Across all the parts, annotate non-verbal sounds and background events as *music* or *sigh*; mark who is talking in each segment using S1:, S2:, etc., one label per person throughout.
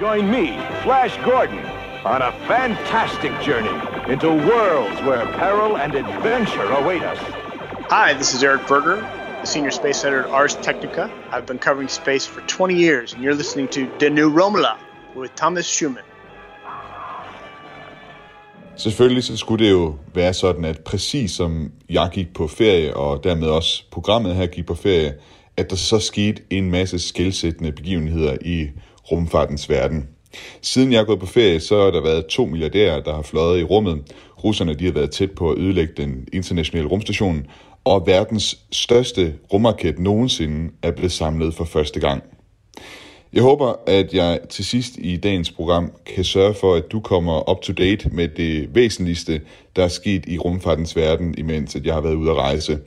S1: Join me, Flash Gordon, on a fantastic journey into worlds where peril and adventure await us.
S2: Hi, this is Eric Berger, the senior space editor at Ars Technica. I've been covering space for 20 years, and you're listening to The New Romola with Thomas Schumann.
S3: Selvfølgelig så skulle det jo være sådan, at præcis som jeg gik på ferie, og dermed også programmet her gik på ferie, at der så skete en masse skældsættende begivenheder i rumfartens verden. Siden jeg er gået på ferie, så har der været to milliardærer, der har fløjet i rummet. Russerne de har været tæt på at ødelægge den internationale rumstation, og verdens største rumraket nogensinde er blevet samlet for første gang. Jeg håber, at jeg til sidst i dagens program kan sørge for, at du kommer up to date med det væsentligste, der er sket i rumfartens verden, imens at jeg har været ude at rejse.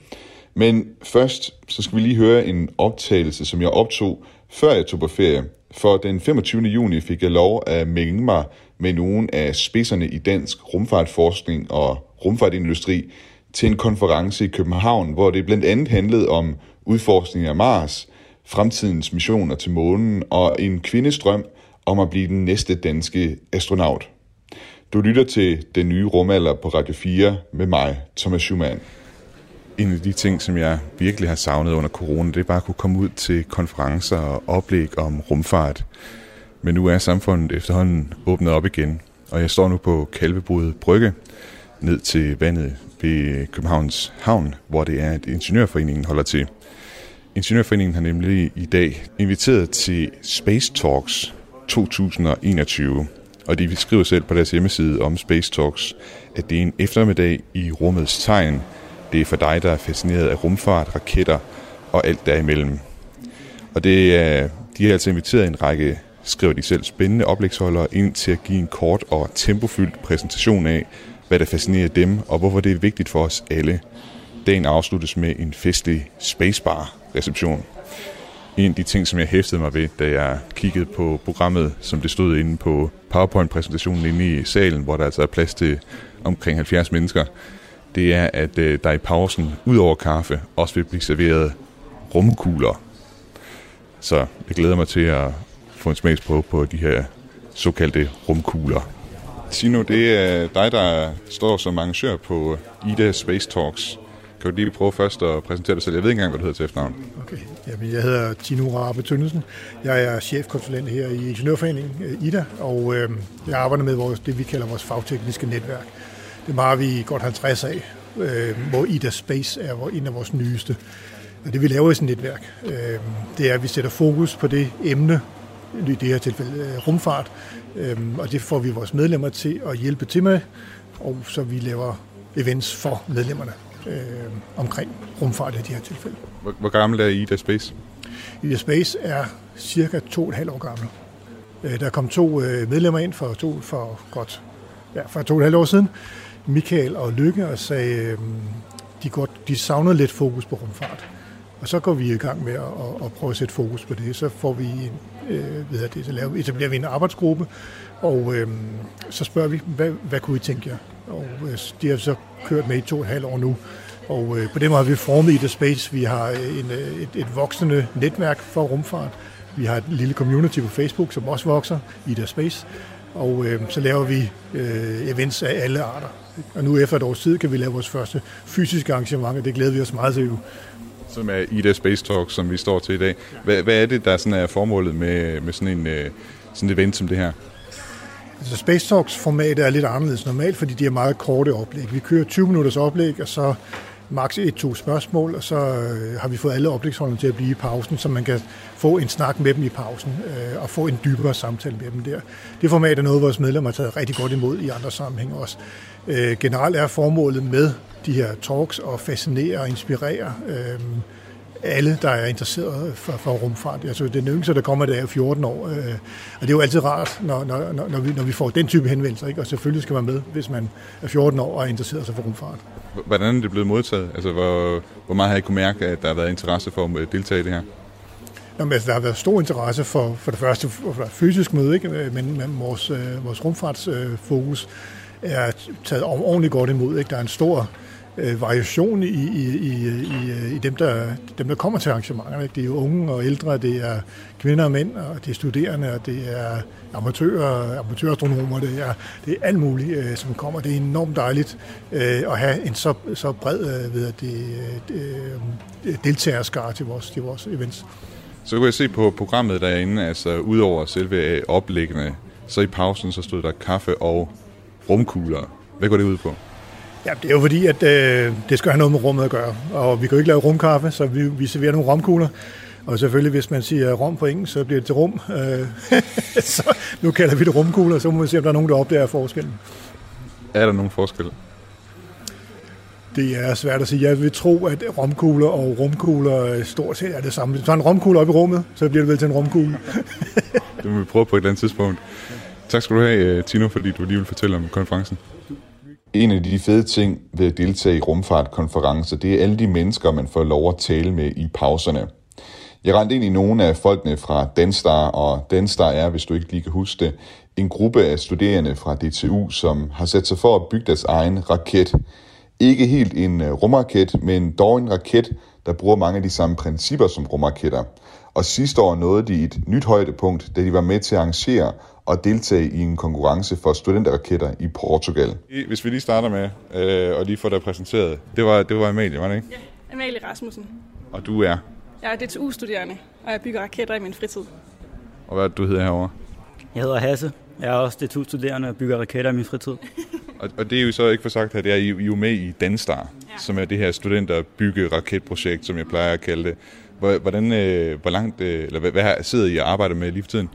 S3: Men først, så skal vi lige høre en optagelse, som jeg optog, før jeg tog på ferie. For den 25. juni fik jeg lov at mænge mig med nogle af spidserne i dansk rumfartforskning og rumfartindustri til en konference i København, hvor det blandt andet handlede om udforskning af Mars, fremtidens missioner til månen og en kvindestrøm om at blive den næste danske astronaut. Du lytter til Den Nye Rumalder på Radio 4 med mig, Thomas Schumann. En af de ting, som jeg virkelig har savnet under corona, det er bare at kunne komme ud til konferencer og oplæg om rumfart. Men nu er samfundet efterhånden åbnet op igen, og jeg står nu på Kalvebod Brygge, ned til vandet ved Københavns Havn, hvor det er, at Ingeniørforeningen holder til. Ingeniørforeningen har nemlig i dag inviteret til Space Talks 2021, og de skriver selv på deres hjemmeside om Space Talks, at det er en eftermiddag i rummets tegn. Det er for dig, der er fascineret af rumfart, raketter og alt derimellem. Og det er, de har altså inviteret en række, skriver de selv, spændende oplægsholdere ind til at give en kort og tempofyldt præsentation af, hvad der fascinerer dem, og hvorfor det er vigtigt for os alle. Dagen afsluttes med en festlig spacebar-reception. En af de ting, som jeg hæftede mig ved, da jeg kiggede på programmet, som det stod inde på PowerPoint-præsentationen inde i salen, hvor der altså er plads til omkring 70 mennesker, det er, at øh, der i pausen, ud over kaffe, også vil blive serveret rumkugler. Så jeg glæder mig til at få en smagsprøve på de her såkaldte rumkugler. Tino, det er dig, der står som arrangør på øh, IDA Space Talks. Kan du lige prøve først at præsentere dig selv? Jeg ved ikke engang, hvad du hedder til efternavn.
S4: Okay. Jamen, jeg hedder Tino Rabe Tønnesen. Jeg er chefkonsulent her i Ingeniørforeningen øh, IDA, og øh, jeg arbejder med vores, det, vi kalder vores fagtekniske netværk. Det har vi godt 50 af, øh, hvor IDA Space er en af vores nyeste. Og det vi laver i sådan et netværk, øh, det er, at vi sætter fokus på det emne, i det her tilfælde øh, rumfart, øh, og det får vi vores medlemmer til at hjælpe til med, og så vi laver events for medlemmerne øh, omkring rumfart i de her tilfælde.
S3: Hvor, hvor gammel er Ida Space?
S4: Ida Space er cirka to og et halvt år gammel. Øh, der kom to øh, medlemmer ind for, to, for godt ja, for to og et halvt år siden, Michael og Lykke, og sagde, øhm, de, godt, de savnede lidt fokus på rumfart. Og så går vi i gang med at, at, at prøve at sætte fokus på det. Så får vi en, øh, ved det, så laver, etablerer vi en arbejdsgruppe, og øh, så spørger vi, hvad, hvad kunne I tænke jer? Og øh, de har så kørt med i to og et halvt år nu. Og øh, på den måde har vi formet The Space. Vi har øh, en, øh, et, et voksende netværk for rumfart. Vi har et lille community på Facebook, som også vokser, i The Space. Og øh, så laver vi øh, events af alle arter. Og nu efter et års tid kan vi lave vores første fysiske arrangement, og det glæder vi os meget til.
S3: Som er Ida Space Talk, som vi står til i dag. Hvad, hvad er det, der sådan er formålet med, med sådan en øh, sådan et event som det her?
S4: Altså Space Talks format er lidt anderledes normalt, fordi de er meget korte oplæg. Vi kører 20 minutters oplæg, og så maks et-to spørgsmål, og så øh, har vi fået alle oplægsholderne til at blive i pausen, så man kan få en snak med dem i pausen øh, og få en dybere samtale med dem der. Det format er noget, vores medlemmer har taget rigtig godt imod i andre sammenhænge også. Øh, generelt er formålet med de her talks at fascinere og inspirere øh, alle, der er interesseret for, for rumfart. Altså, den yngste, der kommer, det er 14 år. Øh, og det er jo altid rart, når, når, når, vi, når vi får den type henvendelser. Ikke? Og selvfølgelig skal man med, hvis man er 14 år og er interesseret sig for rumfart.
S3: Hvordan er det blevet modtaget? Altså, hvor, hvor meget har I kunne mærke, at der har været interesse for at deltage i det her?
S4: Jamen, altså, der har været stor interesse for, for det første for fysisk møde, ikke? Øh, men, men vores, øh, vores rumfartsfokus øh, er taget ordentligt godt imod. Ikke? Der er en stor øh, variation i, i, i, i, i dem, der, dem, der kommer til arrangementerne. Det er jo unge og ældre, det er kvinder og mænd, og det er studerende, og det er amatører, amatørastronomer, det er, det er alt muligt, øh, som kommer. Det er enormt dejligt øh, at have en så, så bred øh, ved det, øh, øh, deltagerskare til vores, til vores events.
S3: Så kunne jeg se på programmet derinde, altså udover selve oplæggende, så i pausen så stod der kaffe og rumkugler. Hvad går det ud på?
S4: Ja, det er jo fordi, at øh, det skal have noget med rummet at gøre. Og vi kan jo ikke lave rumkaffe, så vi, vi serverer nogle romkugler. Og selvfølgelig, hvis man siger rom på engelsk, så bliver det til rum. Øh, *laughs* så nu kalder vi det rumkugler, så må vi se, om der er nogen, der opdager forskellen.
S3: Er der nogen forskel?
S4: Det er svært at sige. Jeg vil tro, at romkugler og rumkugler stort set er det samme. Hvis du tager en romkugle op i rummet, så bliver det vel til en romkugle.
S3: det må vi prøve på et eller andet tidspunkt. Tak skal du have, øh, Tino, fordi du lige vil fortælle om konferencen. En af de fede ting ved at deltage i rumfartkonferencer, det er alle de mennesker, man får lov at tale med i pauserne. Jeg rendte ind i nogle af folkene fra Danstar, og Danstar er, hvis du ikke lige kan huske det, en gruppe af studerende fra DTU, som har sat sig for at bygge deres egen raket. Ikke helt en øh, rumraket, men dog en raket, der bruger mange af de samme principper som rumraketter. Og sidste år nåede de et nyt højdepunkt, da de var med til at arrangere og deltage i en konkurrence for studenterraketter i Portugal. Hvis vi lige starter med, øh, og lige får dig præsenteret. Det var, det var Amalie, var det ikke?
S5: Ja, Amalie Rasmussen.
S3: Og du er?
S5: Jeg er DTU-studerende, og jeg bygger raketter i min fritid.
S3: Og hvad du hedder herovre?
S6: Jeg hedder Hasse. Jeg er også DTU-studerende og bygger raketter i min fritid. *laughs*
S3: og, og det er jo så ikke for sagt her, det er jo med i Danstar, ja. som er det her studenterbygge raketprojekt, som jeg plejer at kalde det. Hvordan, øh, hvor langt, øh, eller hvad, hvad sidder I og arbejder med lige for tiden?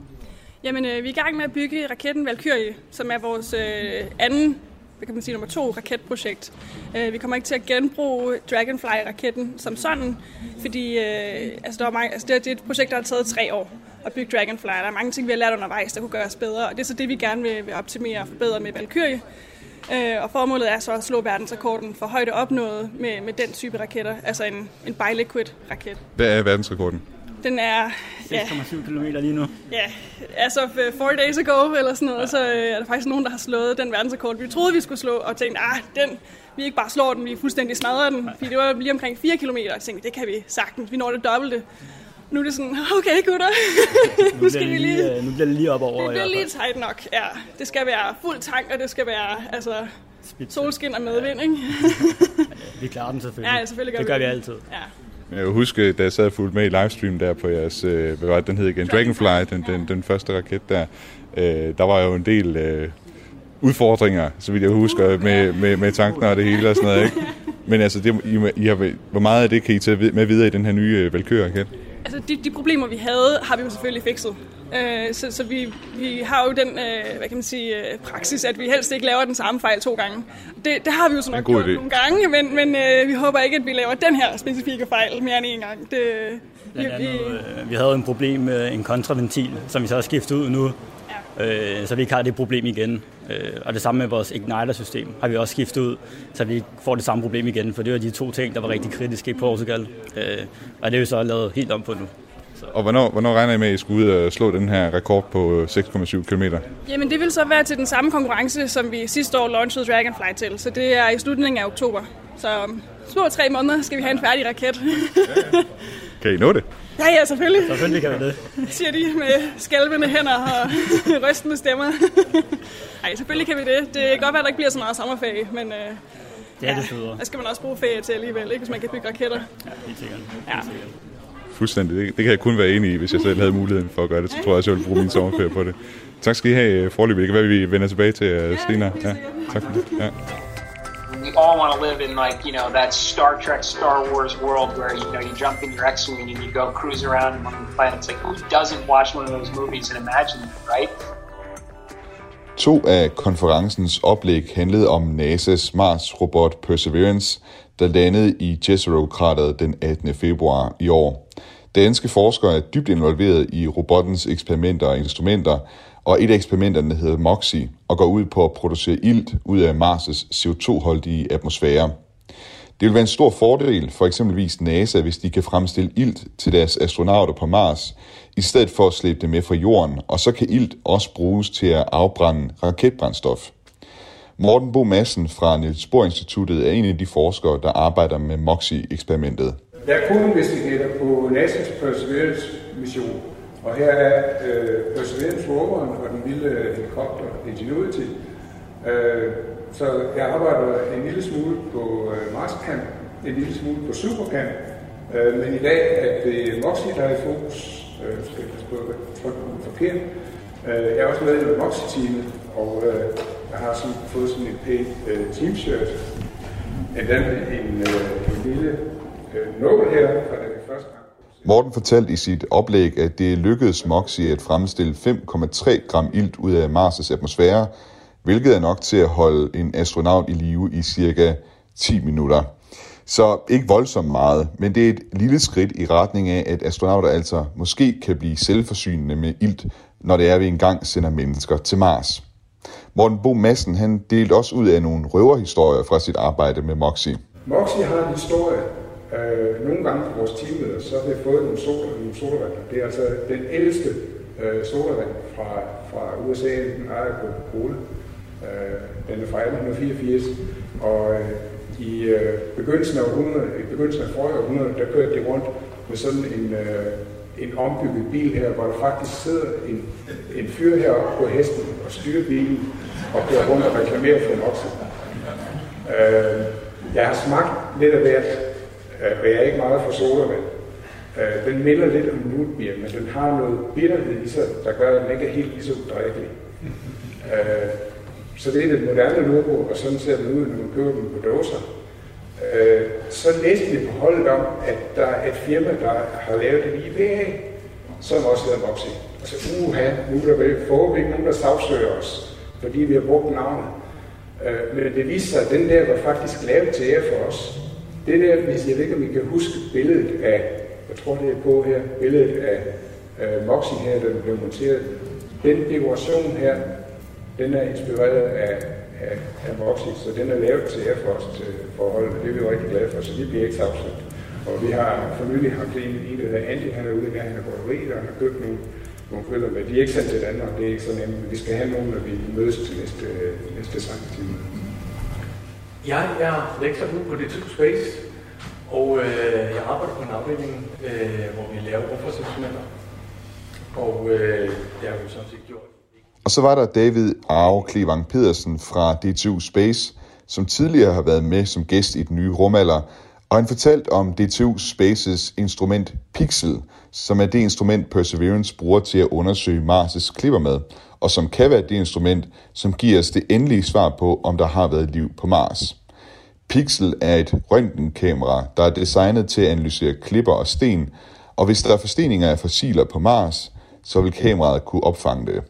S5: Jamen, øh, vi er i gang med at bygge raketten Valkyrie, som er vores øh, anden, hvad kan man sige, nummer to raketprojekt. Øh, vi kommer ikke til at genbruge Dragonfly-raketten som sådan, fordi øh, altså, der var mange, altså, det, er, det er et projekt, der har taget tre år at bygge Dragonfly. Der er mange ting, vi har lært undervejs, der kunne gøres bedre, og det er så det, vi gerne vil, vil optimere og forbedre med Valkyrie. Øh, og formålet er så at slå verdensrekorden for højde opnået med, med den type raketter, altså en, en biliquid-raket.
S3: Hvad er verdensrekorden?
S5: Den er...
S6: 6,7 ja, km lige nu.
S5: Ja, altså four days ago eller sådan noget, ja. så er der faktisk nogen, der har slået den verdensrekord, vi troede, vi skulle slå, og tænkte, ah, den, vi ikke bare slår den, vi fuldstændig smadrer den, fordi det var lige omkring 4 km, og tænkte, det kan vi sagtens, vi når det dobbelte. Nu er det sådan, okay gutter,
S6: nu, nu, skal vi lige, øh, nu bliver det lige op over.
S5: Det bliver lige tight nok, ja. Det skal være fuld tank, og det skal være altså, solskin og medvind, ikke?
S6: vi klarer den selvfølgelig.
S5: Ja, selvfølgelig gør
S6: det gør vi, vi altid.
S5: Ja.
S3: Jeg husker, da jeg sad fuldt med i livestream der på jeres, øh, hvad var det, den hed igen? Dragonfly, den, den, den første raket der. Øh, der var jo en del øh, udfordringer, så vidt jeg husker, med, med, med tanken og det hele og sådan noget, ikke? *laughs* Men altså, det, I, I har, hvor meget af det kan I tage med videre i den her nye øh, Valkyrie-raket?
S5: Altså, de, de problemer, vi havde, har vi jo selvfølgelig fikset. Øh, så så vi, vi har jo den øh, hvad kan man sige, øh, praksis, at vi helst ikke laver den samme fejl to gange. Det, det har vi jo så nok gjort idé. nogle gange, men, men øh, vi håber ikke, at vi laver den her specifikke fejl mere end en gang. Det,
S6: vi, andet, vi, øh, vi havde en problem med en kontraventil, som vi så har skiftet ud nu. Øh, så vi ikke har det problem igen. Øh, og det samme med vores Igniter-system har vi også skiftet ud, så vi ikke får det samme problem igen, for det var de to ting, der var rigtig kritiske i Portugal. Øh, og det er vi så lavet helt om på nu.
S3: Så. Og hvornår, hvornår regner I med, at I skal ud og slå den her rekord på 6,7 km?
S5: Jamen det vil så være til den samme konkurrence, som vi sidste år launchede Dragonfly til. Så det er i slutningen af oktober. Så små tre måneder skal vi have en færdig raket.
S3: ja, ja. *laughs* Kan I nå det?
S5: Ja, ja, selvfølgelig.
S6: Selvfølgelig kan vi det. *laughs*
S5: Siger de med skælvende hænder og *laughs* rystende stemmer. *laughs* Nej, selvfølgelig kan vi det. Det kan godt være, at der ikke bliver så meget sommerferie, men øh,
S6: det er det federe.
S5: Der skal man også bruge ferie til alligevel, ikke, hvis man kan bygge raketter.
S6: Ja, helt sikkert.
S5: Ja.
S3: Fuldstændig. Det, det kan jeg kun være enig i, hvis jeg selv havde muligheden for at gøre det. Så tror jeg også, jeg ville bruge min sommerferie på det. Tak skal I have forløbet. Det kan være, vi vender tilbage til uh, senere. Ja, tak for det. Ja
S7: we all want to live in like you know that Star Trek, Star Wars world where you know you jump in your X-wing and you go cruise around among the planets. Like who doesn't watch one of those movies and imagine it, right?
S3: To af konferencens oplæg handlede om NASA's Mars-robot Perseverance, der landede i Jezero-krateret den 18. februar i år. Danske forskere er dybt involveret i robottens eksperimenter og instrumenter, og et af eksperimenterne hedder MOXIE og går ud på at producere ilt ud af Mars' CO2-holdige atmosfære. Det vil være en stor fordel for eksempelvis NASA, hvis de kan fremstille ilt til deres astronauter på Mars, i stedet for at slæbe det med fra jorden, og så kan ilt også bruges til at afbrænde raketbrændstof. Morten Bo Madsen fra Niels Bohr Instituttet er en af de forskere, der arbejder med MOXIE-eksperimentet.
S8: Der er co-investigator på NASA's Perseverance mission, og her er øh, Perseverance roveren og den lille øh, helikopter Ingenuity. Øh, så jeg arbejder en lille smule på øh, Marskamp, en lille smule på Superkamp, øh, men i dag er det MOXIE, der er i fokus. Øh, skal jeg passe på at trykke på forkert. Øh, jeg er også med i MOXIE-teamet, og øh, jeg har sådan, fået sådan et pænt øh, team-shirt. Endda en, øh, en lille øh, nål her fra da
S3: Morten fortalte i sit oplæg, at det lykkedes MOXIE at fremstille 5,3 gram ilt ud af Mars' atmosfære, hvilket er nok til at holde en astronaut i live i cirka 10 minutter. Så ikke voldsomt meget, men det er et lille skridt i retning af, at astronauter altså måske kan blive selvforsynende med ilt, når det er, at vi engang sender mennesker til Mars. Morten Bo Madsen han delte også ud af nogle røverhistorier fra sit arbejde med MOXIE.
S8: MOXIE har en historie. Øh, nogle gange på vores teamleder, så har vi fået nogle, sol, nogle solavand. Det er altså den ældste øh, solavand fra, fra USA, den ejer på Coca-Cola. Øh, den er fra 1884, og øh, i øh, begyndelsen af århundrede, i begyndelsen af forrige århundrede, der kørte de rundt med sådan en, øh, en ombygget bil her, hvor der faktisk sidder en, en fyr heroppe på hesten og styrer bilen og kører rundt og reklamerer for en okse. Øh, jeg har smagt lidt af hvert, øh, og jeg er ikke meget for sodavand. Øh, den minder lidt om mutbier, men den har noget bitterhed i sig, der gør, at den ikke er helt lige så udrækkelig. Øh, så det er det moderne logo, og sådan ser den ud, når man køber dem på dåser. Øh, så læste vi på holdet om, at der er et firma, der har lavet en IPA, som også hedder Moxie. Altså, uha, nu er der vel forhåbentlig nogen, der sagsøger os, fordi vi har brugt navnet. Øh, men det viste sig, at den der var faktisk lavet til ære for os. Det der, hvis jeg ved ikke, om I kan huske billedet af, jeg tror det er på her, billedet af øh, Moxie her, der blev monteret. Den dekoration her, den er inspireret af, af, af Moxie, så den er lavet til Airfrost øh, forholdet, og det er vi jo rigtig glade for, så vi bliver ikke sagsøgt. Og vi har for nylig haft en, en der hedder Andy, han er ude i han er broderi, og han har købt nogle, nogle følger med. De er ikke sendt til Danmark, det er ikke så nemt, men vi skal have nogle, når vi mødes til næste, næste sangtime.
S9: Jeg er lektor ude på DTU Space, og øh, jeg arbejder på en afdeling, øh, hvor vi laver rumfartsinstrumenter. Og øh, det har vi jo sådan set gjort.
S3: Og så var der David Arve Klevang Pedersen fra DTU Space, som tidligere har været med som gæst i den nye rumalder, og han fortalte om DTU Spaces instrument Pixel, som er det instrument Perseverance bruger til at undersøge Mars' klipper med, og som kan være det instrument, som giver os det endelige svar på, om der har været liv på Mars. Pixel er et røntgenkamera, der er designet til at analysere klipper og sten, og hvis der er forsteninger af fossiler på Mars, så vil kameraet kunne opfange det.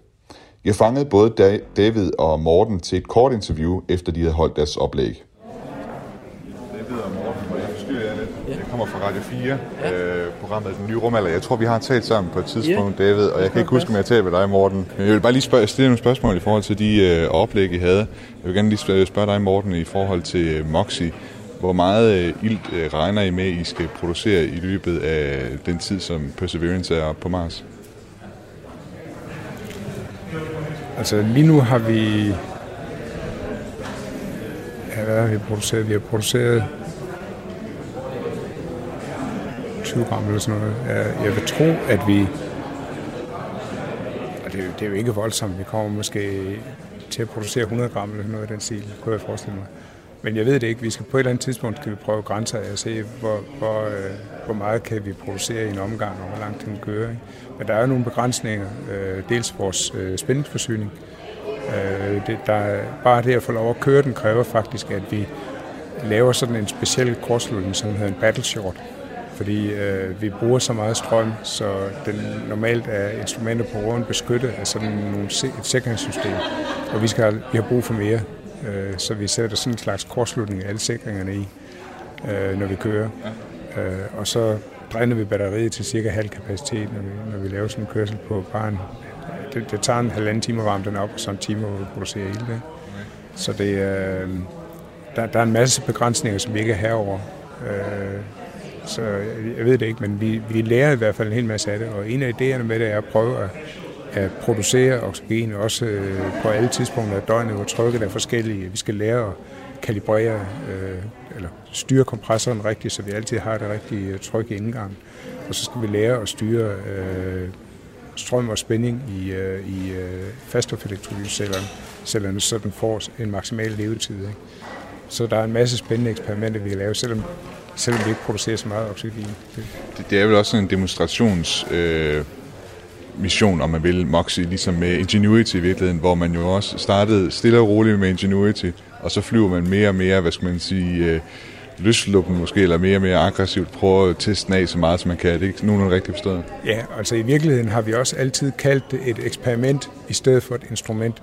S3: Jeg fangede både David og Morten til et kort interview, efter de havde holdt deres oplæg. David og Morten, må jeg forstyrre jer lidt? Jeg kommer fra Radio 4, ja. øh, programmet Den Nye Rumalder. Jeg tror, vi har talt sammen på et tidspunkt, ja. David, og jeg kan ikke huske, om jeg talte med dig, Morten. Jeg vil bare lige spørge, stille nogle spørgsmål i forhold til de øh, oplæg, I havde. Jeg vil gerne lige spørge dig, Morten, i forhold til øh, Moxie. Hvor meget øh, ilt øh, regner I med, I skal producere i løbet af den tid, som Perseverance er på Mars?
S8: Altså lige nu har vi... Ja, hvad har vi produceret? Vi har produceret 20 gram eller sådan noget. Jeg vil tro, at vi... Og det, det er jo ikke voldsomt. Vi kommer måske til at producere 100 gram eller noget af den stil, kunne jeg forestille mig. Men jeg ved det ikke. Vi skal på et eller andet tidspunkt skal vi prøve grænser og se, hvor, hvor, øh, hvor meget kan vi producere i en omgang, og hvor langt den kører. Ikke? Men der er jo nogle begrænsninger. Øh, dels vores øh, spændingsforsyning. Øh, det, der bare det at få lov at køre den kræver faktisk, at vi laver sådan en speciel kortslutning, som hedder en battle short. Fordi øh, vi bruger så meget strøm, så den, normalt er instrumenter på råden beskyttet af sådan nogle, et sikringssystem. Og vi, skal, vi har brug for mere øh, så vi sætter sådan en slags kortslutning af alle sikringerne i, øh, når vi kører. Øh, og så dræner vi batteriet til cirka halv kapacitet, når vi, når vi laver sådan en kørsel på bare en, det, det tager en halvanden time at varme den op, og så en time, at producere producerer hele det. Så det, øh, der, der er en masse begrænsninger, som vi ikke er herover. Øh, så jeg, ved det ikke, men vi, vi lærer i hvert fald en hel masse af det, og en af idéerne med det er at prøve at at producere oxygen også øh, på alle tidspunkter af døgnet, hvor trykket er forskellige. Vi skal lære at kalibrere øh, eller styre kompressoren rigtigt, så vi altid har det rigtige øh, tryk i indgangen. Og så skal vi lære at styre øh, strøm og spænding i, øh, i øh, faststoffelektrolysecellerne, så den får en maksimal levetid. Ikke? Så der er en masse spændende eksperimenter, vi kan lave, selvom, selvom vi ikke producerer så meget oxygen.
S10: Det, det er vel også en demonstrations... Øh mission, om man vil, Moxie, ligesom med Ingenuity i virkeligheden, hvor man jo også startede stille og roligt med Ingenuity, og så flyver man mere og mere, hvad skal man sige, øh, løsluppen måske, eller mere og mere aggressivt, prøver at teste af så meget, som man kan. Er det ikke nogen rigtig forstået?
S8: Ja, altså i virkeligheden har vi også altid kaldt det et eksperiment i stedet for et instrument.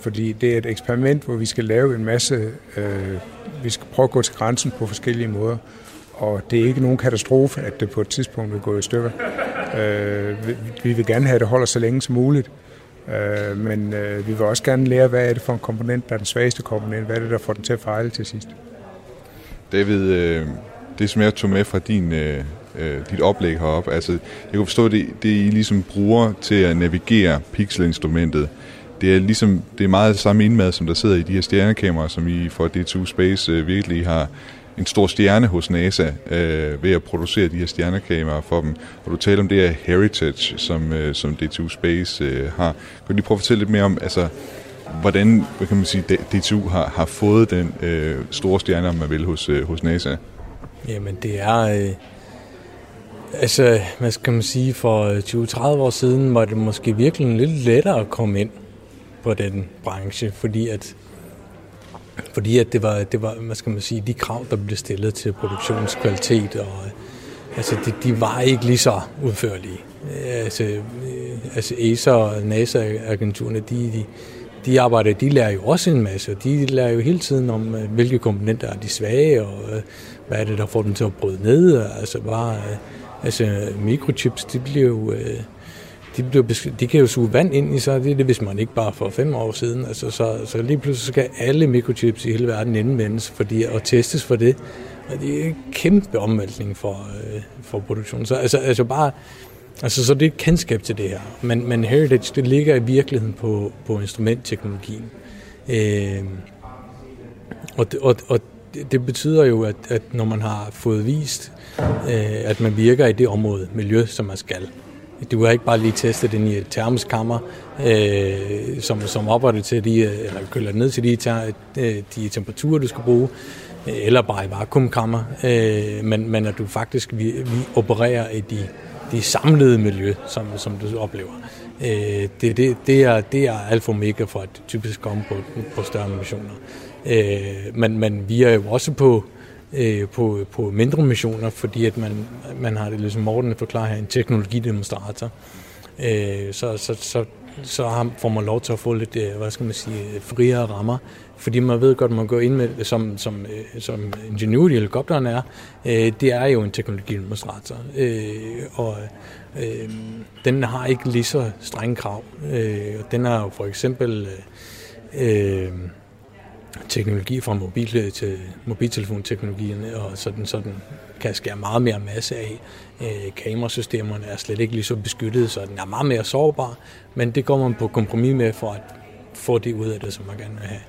S8: Fordi det er et eksperiment, hvor vi skal lave en masse, øh, vi skal prøve at gå til grænsen på forskellige måder. Og det er ikke nogen katastrofe, at det på et tidspunkt vil gå i stykker. Øh, vi vil gerne have, at det holder så længe som muligt. Øh, men øh, vi vil også gerne lære, hvad er det for en komponent, der er den svageste komponent. Hvad er det, der får den til at fejle til sidst?
S10: David, øh, det som jeg tog med fra din, øh, øh dit oplæg heroppe, altså jeg kunne forstå, at det, det I ligesom bruger til at navigere pixelinstrumentet, det er ligesom det er meget det samme indmad, som der sidder i de her stjernekameraer, som I for DTU Space øh, virkelig har en stor stjerne hos NASA øh, ved at producere de her stjernekameraer for dem. Og du taler om det her heritage, som, øh, som DTU Space øh, har. Kan du lige prøve at fortælle lidt mere om, altså, hvordan hvad kan man sige, DTU har, har fået den øh, store stjerne, om man vil, hos, øh, hos NASA?
S11: Jamen, det er... Øh, altså, hvad skal man sige, for øh, 20-30 år siden var det måske virkelig lidt lettere at komme ind på den branche, fordi at fordi at det var, det var, hvad skal man sige, de krav, der blev stillet til produktionskvalitet, og altså, de, de var ikke lige så udførlige. Øh, altså, øh, altså ESA og NASA-agenturerne, de, de, de arbejder, de lærer jo også en masse, og de lærer jo hele tiden om, øh, hvilke komponenter er de svage, og hvad er det, der får dem til at bryde ned. Altså bare, altså mikrochips, de bliver jo, de, blev de kan jo suge vand ind i sig, det er det, hvis man ikke bare for fem år siden. Altså, så, så lige pludselig skal alle mikrochips i hele verden indvendes fordi, og testes for det. Og det er en kæmpe omvæltning for, øh, for produktionen. Så altså, altså bare, altså, så det er et kendskab til det her. Men, men Heritage, det ligger i virkeligheden på, på instrumentteknologien. Øh, og, og, og det betyder jo, at, at når man har fået vist, øh, at man virker i det område, miljø, som man skal, du har ikke bare lige testet den i et termisk kammer, øh, som, som opretter til de, eller køler ned til de, ter, øh, de temperaturer, du skal bruge, eller bare i vakuumkammer, øh, men, men at du faktisk vi, vi opererer i de, de samlede miljø, som, som du oplever. Øh, det, det, det, er, det er alfa mega for at typisk komme på, på større missioner. Øh, men, men vi er jo også på øh, Øh, på, på mindre missioner, fordi at man, man har det, ligesom Morten forklarer her, en teknologidemonstrator. Øh, så, så, så, så får man lov til at få lidt, øh, hvad skal man sige, friere rammer, fordi man ved godt, at man går ind med, som, som, øh, som Ingenuity helikopteren er, øh, det er jo en teknologidemonstrator, øh, og øh, den har ikke lige så strenge krav. Øh, den er jo for eksempel øh, teknologi fra mobil øh, til mobiltelefonteknologierne, og sådan, sådan kan skære meget mere masse af. Øh, kamerasystemerne er slet ikke lige så beskyttede, så den er meget mere sårbar, men det går man på kompromis med for at få det ud af det, som man gerne vil have.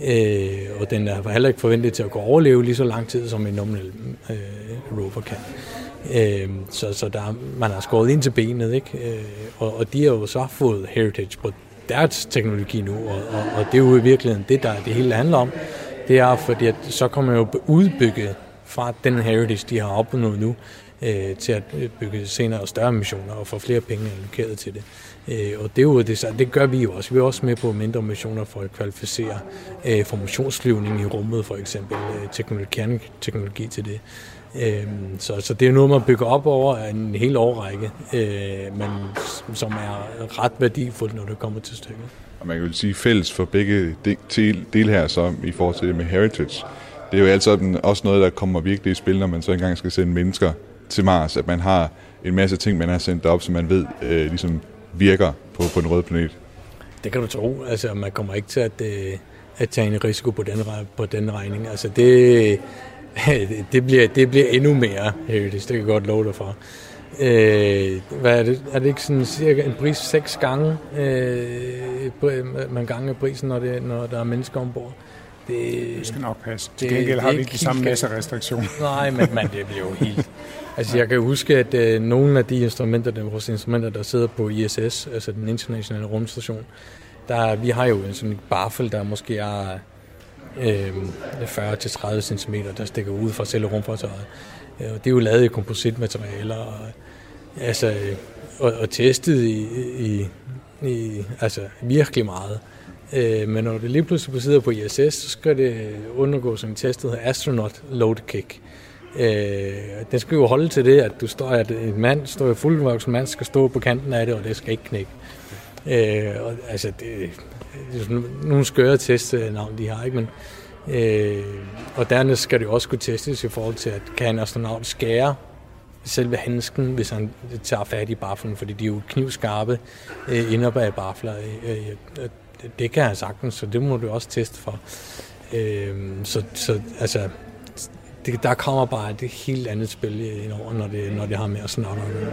S11: Øh, og den er heller ikke forventet til at gå overleve lige så lang tid, som en normal øh, rover kan. Øh, så så der, man har skåret ind til benet, ikke? Øh, og, og de har jo så fået heritage på deres teknologi nu, og, og, og det er jo i virkeligheden det, der det hele handler om. Det er, fordi at så kommer jo udbygge fra den heritage, de har opnået nu, øh, til at bygge senere og større missioner og få flere penge allokeret til det. Øh, og det, er jo det, det gør vi jo også. Vi er også med på mindre missioner for at kvalificere øh, formationsflyvning i rummet, for eksempel øh, teknologi, teknologi til det. Øh, så, så det er noget, man bygger op over en hel årrække, men som er ret værdifuldt, når det kommer til stykket.
S10: Og man kan jo sige fælles for begge del, del her så i forhold til det med heritage. Det er jo altså også noget, der kommer virkelig i spil, når man så engang skal sende mennesker til Mars, at man har en masse ting, man har sendt op, som man ved øh, ligesom virker på, på den røde planet.
S11: Det kan du tro. Altså, man kommer ikke til at, øh, at tage en risiko på den, på den regning. Altså, det, *laughs* det, bliver, det bliver endnu mere heritage, det kan jeg godt love dig for. Øh, hvad er det? Er det ikke sådan cirka en pris seks gange? Øh, man gange prisen, når, det, når der er mennesker ombord.
S8: Det, det skal nok passe. Til gengæld har vi ikke de samme masse restriktioner.
S11: Nej, men, men det bliver jo helt... *laughs* Altså, jeg kan huske, at øh, nogle af de instrumenter, der, vores instrumenter, der sidder på ISS, altså den internationale rumstation, der, vi har jo en sådan en baffel, der måske er øh, 40-30 cm, der stikker ud fra selve rumfartøjet. Øh, og det er jo lavet i kompositmaterialer, og, altså, og, og testet i, i, i, altså virkelig meget. Øh, men når det lige pludselig sidder på ISS, så skal det undergå sådan en test, der hedder Astronaut Load Kick. Øh, det skal jo holde til det, at du står, at en mand, står en fuldvoksen mand, skal stå på kanten af det, og det skal ikke knække. Øh, og, altså, det, det er sådan nogle skøre testnavn, øh, de har, ikke? Men, øh, og dernæst skal det jo også kunne testes i forhold til, at kan en astronaut skære selve handsken, hvis han tager fat i bafflen, fordi de er jo knivskarpe øh, inde bag baffler. Øh, øh, det kan han sagtens, så det må du også teste for. Øh, så, så altså, det, der kommer bare et helt andet spil ind over, når det, når det har med at snakke om det.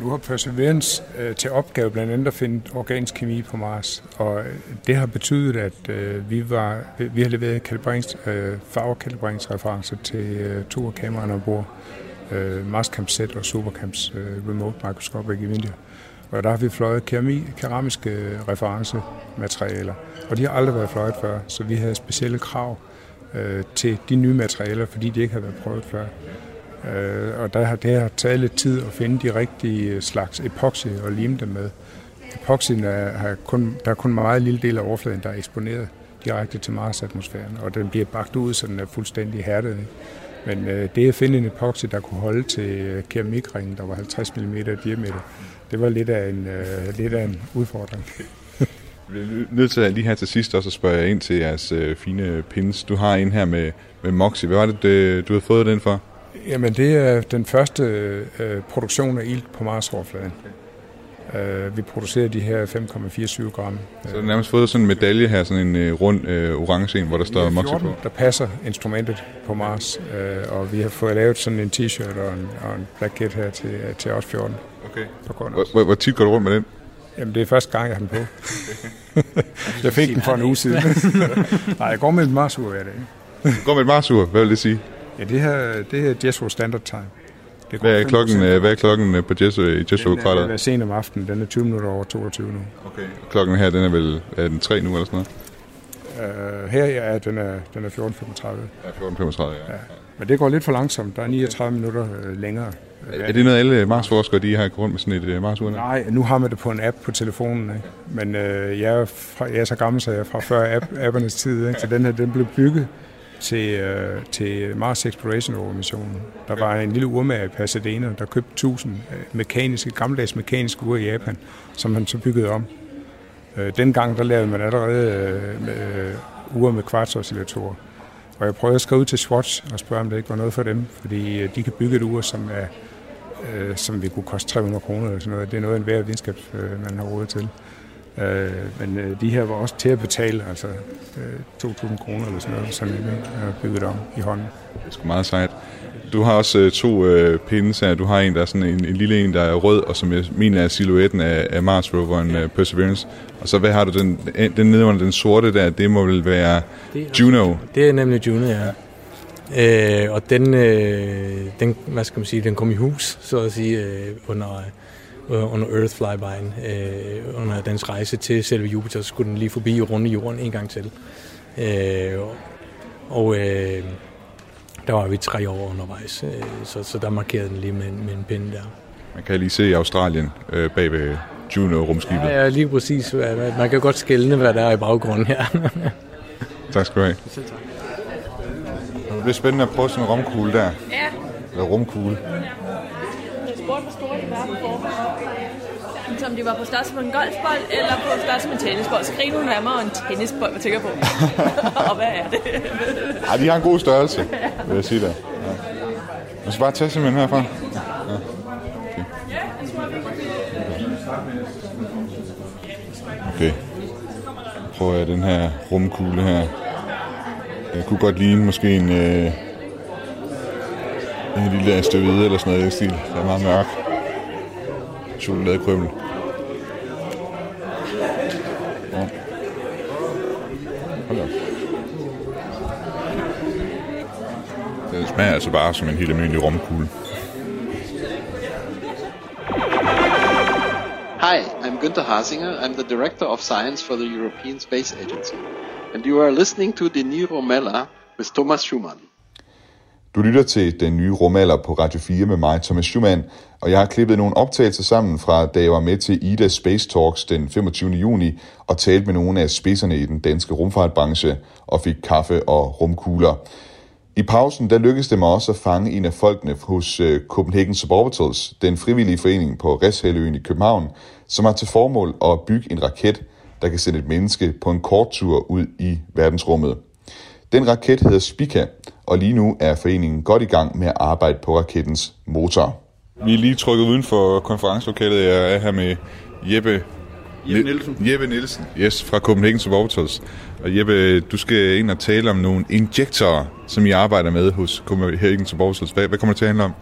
S8: Nu har Perseverance øh, til opgave blandt andet at finde organisk kemi på Mars, og øh, det har betydet, at øh, vi, var, vi har leveret kalibrerings, øh, farvekalibreringsreferencer til øh, to af kameraerne ombord, øh, Marscamp Z og Supercamps øh, Remote Microscopic India. Og der har vi fløjet kerami, keramiske øh, referencematerialer, og de har aldrig været fløjet før, så vi havde specielle krav øh, til de nye materialer, fordi de ikke har været prøvet før. Øh, og der har det har taget lidt tid at finde de rigtige øh, slags epoxy og lime dem med. Epoxyen er, har kun, der er kun en meget lille del af overfladen, der er eksponeret direkte til Mars-atmosfæren, og den bliver bagt ud, så den er fuldstændig hærdet. Men øh, det at finde en epoxy, der kunne holde til øh, keramikringen, der var 50 mm i diameter, det var lidt af en, øh, lidt af en udfordring.
S10: Vi er nødt til at lige her til sidst også at spørge ind til jeres øh, fine pins. Du har en her med, med Moxie. Hvad var det, det, du har fået den for?
S8: Jamen, det er den første øh, produktion af ilt på Mars-overfladen. Okay. Uh, vi producerer de her 5,47 gram.
S10: Så du har nærmest fået sådan en medalje her, sådan en uh, rund uh, orange en, hvor der står Moxie på?
S8: der passer instrumentet på Mars, uh, og vi har fået lavet sådan en t-shirt og en, og en black kit her til, til os 14.
S10: Okay. Hvor, hvor, hvor tit går du rundt med den?
S8: Jamen, det er første gang, jeg har den på. *laughs* jeg fik den for en uge siden. *laughs* Nej, jeg går med et marsur hver dag.
S10: Du går med et marsur? Hvad vil det sige?
S8: Ja, det her, det her Jesso Standard Time.
S10: Det hvad, er klokken, hvad er klokken øh, på Jesso i Jesso
S8: Den er, er sent om aftenen. Den er 20 minutter over 22 nu.
S10: Okay. klokken her, den er vel er den 3 nu eller sådan
S8: noget? Uh, her ja, den er, den er 14.35.
S10: Ja, 14.35, ja. ja.
S8: Men det går lidt for langsomt. Der er 39 minutter uh, længere.
S10: Er, er det noget, alle Mars-forskere de har rundt med sådan et øh, Mars-ur?
S8: Nej, nu har man det på en app på telefonen. Ikke? Men øh, jeg, er fra, jeg er så gammel, så jeg er fra før app, *laughs* appernes tid. Ikke? Så den her, den blev bygget til, øh, til Mars Exploration Organisationen. Der var en lille urmager i Pasadena, der købte 1000 øh, mekaniske, gammeldags mekaniske ure i Japan, som han så byggede om. Øh, dengang der lavede man allerede øh, ure med kvartsoscillatorer. Og jeg prøvede at skrive ud til Swatch og spørge, om det ikke var noget for dem, fordi øh, de kan bygge et ur, som, er, øh, som vi kunne koste 300 kroner eller sådan noget. Det er noget, en hver videnskabsmand har råd til. Øh, men øh, de her var også til at betale, altså øh, 2.000 kroner eller sådan noget, som jeg har bygget om i hånden.
S10: Det er sgu meget sejt. Du har også øh, to øh, pins her. Du har en, der er sådan en, en lille en, der er rød, og som jeg mener er silhuetten af, af Mars roveren uh, Perseverance. Og så hvad har du den, den nede under den sorte der, det må vel være det er, Juno?
S11: Det er nemlig Juno, ja. Øh, og den, øh, den, hvad skal man sige, den kom i hus, så at sige, øh, under, øh, under Earth flybyen, øh, under dens rejse til selve Jupiter, så skulle den lige forbi og runde jorden en gang til. Øh, og øh, der var vi tre år undervejs, øh, så, så der markerede den lige med, med en pinde der.
S10: Man kan lige se i Australien øh, bag ved Juno-rumskibet.
S11: Ja, ja, lige præcis. Man kan godt skælne, hvad der er i baggrunden her.
S10: tak skal du have.
S11: Selv tak.
S10: Det bliver spændende at prøve sådan en romkugle der.
S12: Ja.
S10: Eller rumkugle.
S12: Jeg spurgte, hvor store de var på forhånd. Som de var på størrelse med en golfbold, eller på størrelse med en tennisbold. Så griner hun af mig, og en tennisbold, hvad tænker på? *laughs* og hvad er det?
S10: Ej, de har en god størrelse, vil jeg sige der. Ja. Jeg skal bare tage simpelthen herfra. Ja. Okay. okay. Prøver jeg den her rumkugle her. Det kunne godt ligne måske en, øh,
S3: En lille stykke hvide eller sådan noget i stil. Der er meget mørk. Chokoladekrymmel. Ja. Hold op. Den smager altså bare som en helt almindelig romkugle.
S13: Hi, I'm Günther Hasinger. I'm the Director of Science for the European Space Agency. And you are listening to the New Romella with Thomas Schumann.
S3: Du lytter til den nye rumalder på Radio 4 med mig, Thomas Schumann, og jeg har klippet nogle optagelser sammen fra, da jeg var med til IDA Space Talks den 25. juni og talte med nogle af spidserne i den danske rumfartbranche og fik kaffe og rumkugler. I pausen der lykkedes det mig også at fange en af folkene hos øh, Copenhagen Suborbitals, den frivillige forening på Reshaløen i København, som har til formål at bygge en raket, der kan sende et menneske på en kort tur ud i verdensrummet. Den raket hedder Spica, og lige nu er foreningen godt i gang med at arbejde på rakettens motor. Vi er lige trykket uden for konferencelokalet. Jeg er her med Jeppe,
S14: Jeppe Nielsen.
S3: Jeppe Nielsen, yes, fra Copenhagen Suborbitals. Og Jeppe, du skal ind og tale om nogle injektorer, som I arbejder med hos Copenhagen Suborbitals. Hvad, hvad kommer det til at handle om?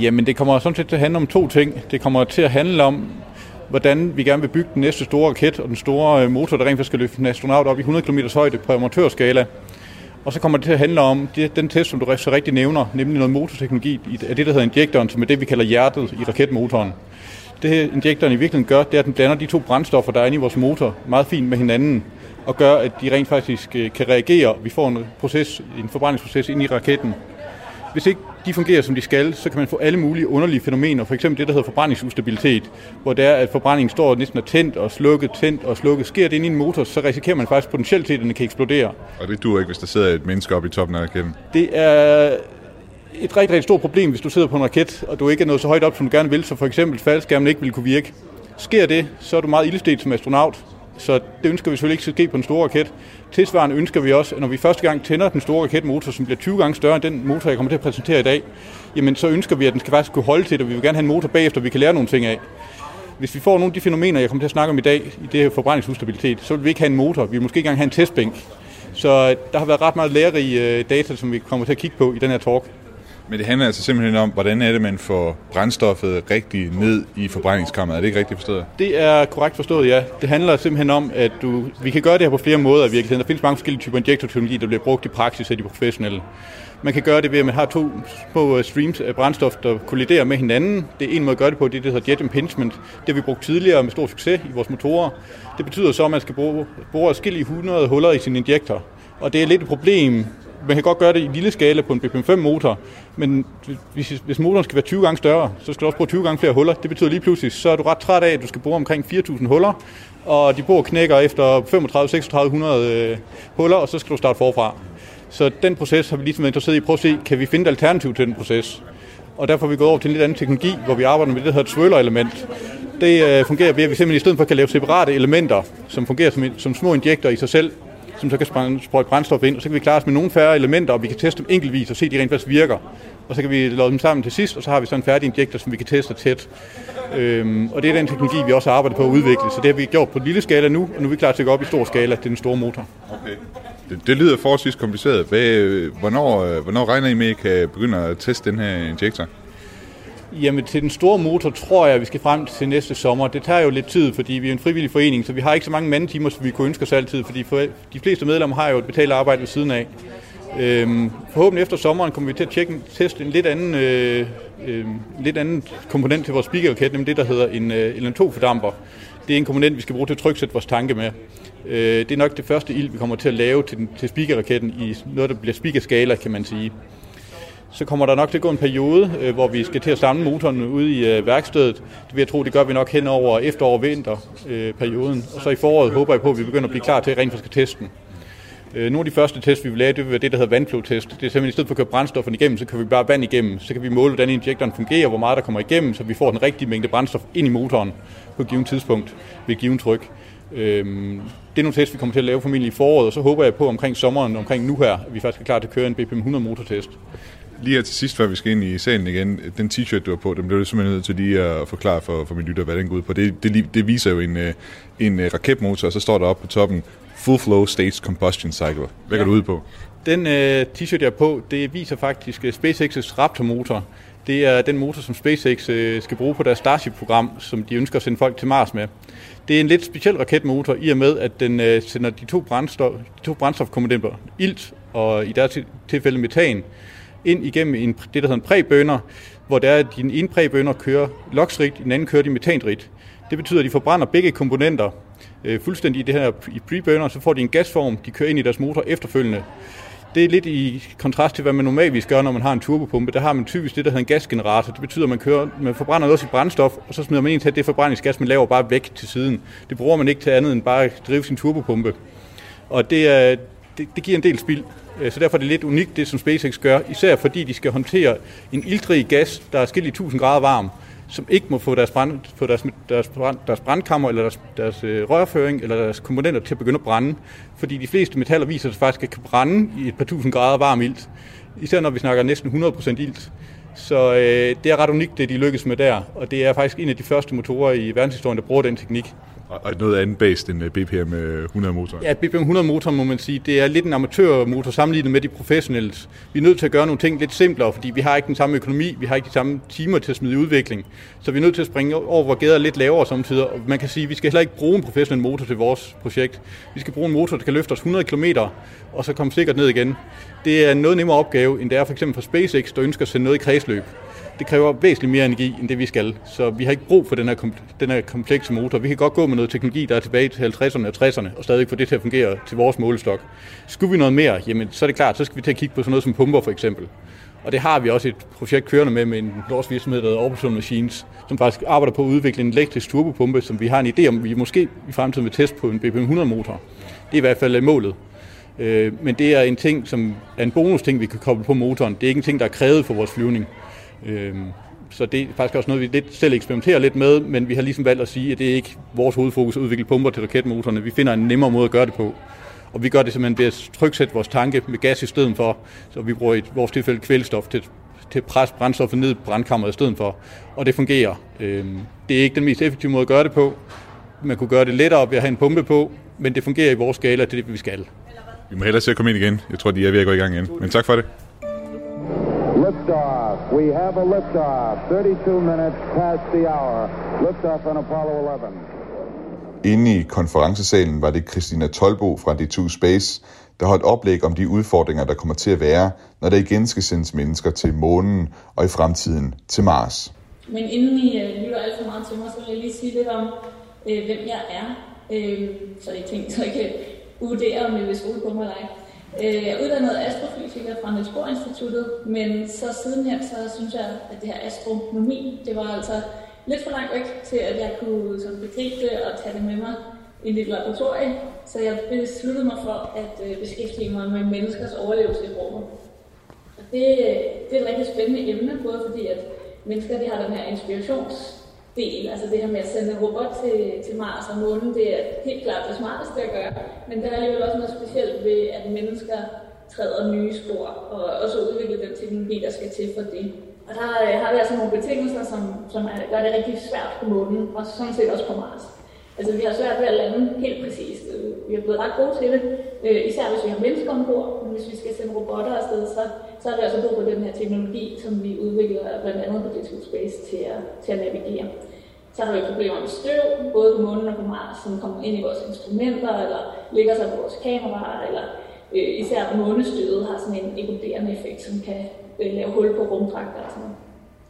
S14: Jamen, det kommer sådan set til at handle om to ting. Det kommer til at handle om, hvordan vi gerne vil bygge den næste store raket og den store øh, motor, der rent faktisk skal løfte en astronaut op i 100 km højde på amatørskala. Og så kommer det til at handle om det, den test, som du så rigtig nævner, nemlig noget motorteknologi af det, der hedder injektoren, som er det, vi kalder hjertet i raketmotoren. Det her injektoren i virkeligheden gør, det er, at den blander de to brændstoffer, der er inde i vores motor, meget fint med hinanden, og gør, at de rent faktisk øh, kan reagere. Vi får en, proces, en forbrændingsproces ind i raketten. Hvis ikke de fungerer, som de skal, så kan man få alle mulige underlige fænomener. For eksempel det, der hedder forbrændingsustabilitet, hvor det er, at forbrændingen står næsten er tændt og slukket, tændt og slukket. Sker det ind i en motor, så risikerer man faktisk potentielt til, at den kan eksplodere.
S3: Og det duer ikke, hvis der sidder et menneske oppe i toppen af raketten.
S14: Det er et rigtig, rigtig stort problem, hvis du sidder på en raket, og du ikke er nået så højt op, som du gerne vil, så for eksempel faldskærmen ikke vil kunne virke. Sker det, så er du meget ildestet som astronaut, så det ønsker vi selvfølgelig ikke skal ske på en stor raket. Tilsvarende ønsker vi også, at når vi første gang tænder den store raketmotor, som bliver 20 gange større end den motor, jeg kommer til at præsentere i dag, jamen så ønsker vi, at den skal faktisk kunne holde til det, og vi vil gerne have en motor bagefter, vi kan lære nogle ting af. Hvis vi får nogle af de fænomener, jeg kommer til at snakke om i dag, i det her forbrændingsustabilitet, så vil vi ikke have en motor, vi vil måske ikke engang have en testbænk. Så øh, der har været ret meget lærerige øh, data, som vi kommer til at kigge på i den her talk.
S3: Men det handler altså simpelthen om, hvordan er det, man får brændstoffet rigtig ned i forbrændingskammeret. Er det ikke rigtigt forstået?
S14: Det er korrekt forstået, ja. Det handler simpelthen om, at du, vi kan gøre det her på flere måder i virkeligheden. Der findes mange forskellige typer injektorteknologi, der bliver brugt i praksis af de professionelle. Man kan gøre det ved, at man har to små øh, streams af brændstof, der kolliderer med hinanden. Det er en måde at gøre det på, det, der hedder jet impingement. Det har vi brugt tidligere med stor succes i vores motorer. Det betyder så, at man skal bruge, bruge forskellige 100 huller i sin injektor. Og det er lidt et problem, man kan godt gøre det i lille skala på en BPM-5-motor, men hvis, hvis motoren skal være 20 gange større, så skal du også bruge 20 gange flere huller. Det betyder lige pludselig, så er du ret træt af, at du skal bruge omkring 4.000 huller, og de bor knækker efter 35-3600 øh, huller, og så skal du starte forfra. Så den proces har vi ligesom været interesseret i at prøve at se, kan vi finde et alternativ til den proces? Og derfor er vi gået over til en lidt anden teknologi, hvor vi arbejder med det, der hedder et swirler-element. Det øh, fungerer ved, at vi simpelthen i stedet for kan lave separate elementer, som fungerer som, som små injektorer i sig selv, som så kan sprøjte brændstof ind, og så kan vi klare os med nogle færre elementer, og vi kan teste dem enkeltvis og se, at de rent faktisk virker. Og så kan vi lave dem sammen til sidst, og så har vi så en færdig injektor, som vi kan teste tæt. Øhm, og det er den teknologi, vi også arbejder på at udvikle, så det har vi gjort på en lille skala nu, og nu er vi klar til at gå op i stor skala til den store motor.
S3: Okay. Det, det lyder forholdsvis kompliceret. Hvad, øh, hvornår, øh, hvornår regner I med, at I kan begynde at teste den her injektor?
S14: Jamen til den store motor tror jeg, at vi skal frem til næste sommer. Det tager jo lidt tid, fordi vi er en frivillig forening, så vi har ikke så mange mandetimer, som vi kunne ønske os altid, fordi for de fleste medlemmer har jo et betalt arbejde ved siden af. Øhm, forhåbentlig efter sommeren kommer vi til at tjekke, teste en lidt anden, øh, øh, lidt anden komponent til vores speakerraket, nemlig det, der hedder en øh, LN2-fordamper. Det er en komponent, vi skal bruge til at tryksætte vores tanke med. Øh, det er nok det første ild, vi kommer til at lave til, den, til speakerraketten i noget, der bliver speakerskala, kan man sige så kommer der nok til at gå en periode, øh, hvor vi skal til at samle motoren ude i øh, værkstedet. Det vil jeg tro, det gør vi nok hen over efterår- og vinterperioden. Øh, og så i foråret håber jeg på, at vi begynder at blive klar til at rent faktisk testen. Øh, nogle af de første test, vi vil lave, det vil være det, der hedder vandflowtest. Det er simpelthen i stedet for at køre brændstofferne igennem, så kan vi bare vand igennem. Så kan vi måle, hvordan injektoren fungerer, hvor meget der kommer igennem, så vi får den rigtige mængde brændstof ind i motoren på et givet tidspunkt ved et givet tryk. Øhm, det er nogle tests, vi kommer til at lave formentlig i foråret, og så håber jeg på omkring sommeren, omkring nu her, at vi faktisk er klar til at køre en BPM 100 motortest.
S3: Lige her til sidst, før vi skal ind i salen igen, den t-shirt, du har på, den blev du simpelthen nødt til lige at forklare for, for min lytter, hvad den går ud på. Det, det, det viser jo en, en raketmotor, og så står der oppe på toppen, Full Flow Stage Combustion Cycle. Hvad ja. går du ud på?
S14: Den øh, t-shirt, jeg er på, det viser faktisk uh, SpaceX's Raptor-motor. Det er den motor, som SpaceX øh, skal bruge på deres Starship-program, som de ønsker at sende folk til Mars med. Det er en lidt speciel raketmotor, i og med, at den øh, sender de to, brændstof, de to brændstofkomponenter, ilt og i deres tilfælde metan, ind igennem en, det, der hedder en præbønder, hvor der er, at din ene præbønder kører loksrigt, den anden kører de metanrigt. Det betyder, at de forbrænder begge komponenter øh, fuldstændig i det her i preburner, så får de en gasform, de kører ind i deres motor efterfølgende. Det er lidt i kontrast til, hvad man normalvis gør, når man har en turbopumpe. Der har man typisk det, der hedder en gasgenerator. Det betyder, at man, kører, man forbrænder noget af sit brændstof, og så smider man ind til, det forbrændingsgas, man laver bare væk til siden. Det bruger man ikke til andet end bare at drive sin turbopumpe. Og det, er, det, det giver en del spild. Øh, så derfor er det lidt unikt, det som SpaceX gør, især fordi de skal håndtere en ildrig gas, der er skilt i 1000 grader varm, som ikke må få deres, brand, få deres, deres, brand, deres brandkammer eller deres, deres øh, rørføring eller deres komponenter til at begynde at brænde. Fordi de fleste metaller viser sig faktisk at kan brænde i et par tusind grader varm ilt. Især når vi snakker næsten 100% ilt. Så øh, det er ret unikt, det de lykkes med der. Og det er faktisk en af de første motorer i verdenshistorien, der bruger den teknik.
S3: Og noget andet based end BPM 100 motor.
S14: Ja, BPM 100 motor må man sige, det er lidt en amatørmotor sammenlignet med de professionelle. Vi er nødt til at gøre nogle ting lidt simplere, fordi vi har ikke den samme økonomi, vi har ikke de samme timer til at smide i udvikling. Så vi er nødt til at springe over, hvor gader er lidt lavere samtidig. Og man kan sige, at vi skal heller ikke bruge en professionel motor til vores projekt. Vi skal bruge en motor, der kan løfte os 100 km, og så komme sikkert ned igen. Det er en noget nemmere opgave, end det er for eksempel for SpaceX, der ønsker at sende noget i kredsløb det kræver væsentligt mere energi, end det vi skal. Så vi har ikke brug for den her, den her komplekse motor. Vi kan godt gå med noget teknologi, der er tilbage til 50'erne og 60'erne, og stadig få det til at fungere til vores målestok. Skulle vi noget mere, jamen, så er det klart, så skal vi til at kigge på sådan noget som pumper for eksempel. Og det har vi også et projekt kørende med med en norsk virksomhed, der hedder Orbital Machines, som faktisk arbejder på at udvikle en elektrisk turbopumpe, som vi har en idé om, vi måske i fremtiden vil teste på en BPM-100-motor. Det er i hvert fald øh, målet. Øh, men det er en ting, som er en bonus ting, vi kan koble på motoren. Det er ikke en ting, der er krævet for vores flyvning. Øhm, så det er faktisk også noget, vi lidt selv eksperimenterer lidt med, men vi har ligesom valgt at sige, at det er ikke vores hovedfokus at udvikle pumper til raketmotorerne. Vi finder en nemmere måde at gøre det på. Og vi gør det simpelthen ved at tryksætte vores tanke med gas i stedet for, så vi bruger i vores tilfælde kvælstof til, til at presse brændstoffet ned i brandkammeret i stedet for. Og det fungerer. Øhm, det er ikke den mest effektive måde at gøre det på. Man kunne gøre det lettere ved at have en pumpe på, men det fungerer i vores skala, det er det, vi skal.
S3: Vi må hellere se at komme ind igen. Jeg tror, de er ved at gå i gang igen. Men tak for det.
S15: Liftoff. We have a liftoff. 32 minutes past the hour. Liftoff on Apollo 11.
S3: Inde i konferencesalen var det Christina Tolbo fra D2 Space, der holdt oplæg om de udfordringer, der kommer til at være, når der igen skal sendes mennesker til månen og i fremtiden til Mars.
S16: Men inden I uh, lytter alt for meget til mig, så vil jeg lige sige lidt om, øh, hvem jeg er, øh, så I tænker, så I kan vurdere, om I vil skole på mig eller ej. Øh, jeg er uddannet astrofysiker fra Niels Bohr Instituttet, men så sidenhen så synes jeg, at det her astronomi, det var altså lidt for langt væk til, at jeg kunne sådan, begribe det og tage det med mig i mit laboratorium. Så jeg besluttede mig for at øh, beskæftige mig med menneskers overlevelse i rummet. Og det, øh, det er et rigtig spændende emne, både fordi at mennesker de har den her inspirations del, altså det her med at sende en robot til, til Mars og månen, det er helt klart det smarteste at gøre. Men der er alligevel også noget specielt ved, at mennesker træder nye spor, og også udvikle den teknologi, der skal til for det. Og der øh, har vi altså nogle betingelser, som, som er, gør det rigtig svært på månen, og sådan set også på Mars. Altså vi har svært ved at lande helt præcist. Vi er blevet ret gode til det, øh, især hvis vi har mennesker ombord, hvis vi skal sende robotter afsted, så, så er der altså brug for den her teknologi, som vi udvikler blandt andet på D2 Space til at, til at navigere. Så har vi problemer med støv, både på månen og på Mars, som kommer ind i vores instrumenter, eller ligger sig på vores kameraer, eller øh, især månestøvet har sådan en eroderende effekt, som kan øh, lave hul på rumdragter og sådan noget.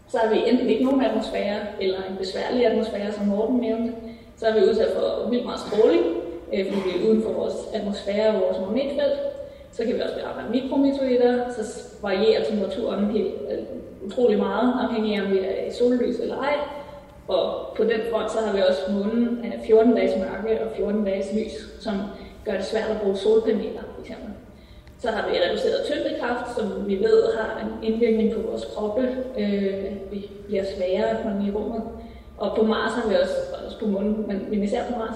S16: Så har vi enten ikke nogen atmosfære, eller en besværlig atmosfære, som Morten nævnte. Så er vi udsat for vildt meget stråling, øh, fordi vi er uden for vores atmosfære og vores magnetfelt. Så kan vi også arbejde med mikrometeoritter, så varierer temperaturen helt øh, utrolig meget, afhængig af om vi er i sollys eller ej. Og på den front, så har vi også månen øh, 14 dages mørke og 14 dages lys, som gør det svært at bruge solpaneler, for. Så har vi reduceret tyngdekraft, som vi ved har en indvirkning på vores kroppe. Øh, vi bliver sværere, når vi er i rummet. Og på Mars har vi også, også på månen, men, men især på Mars,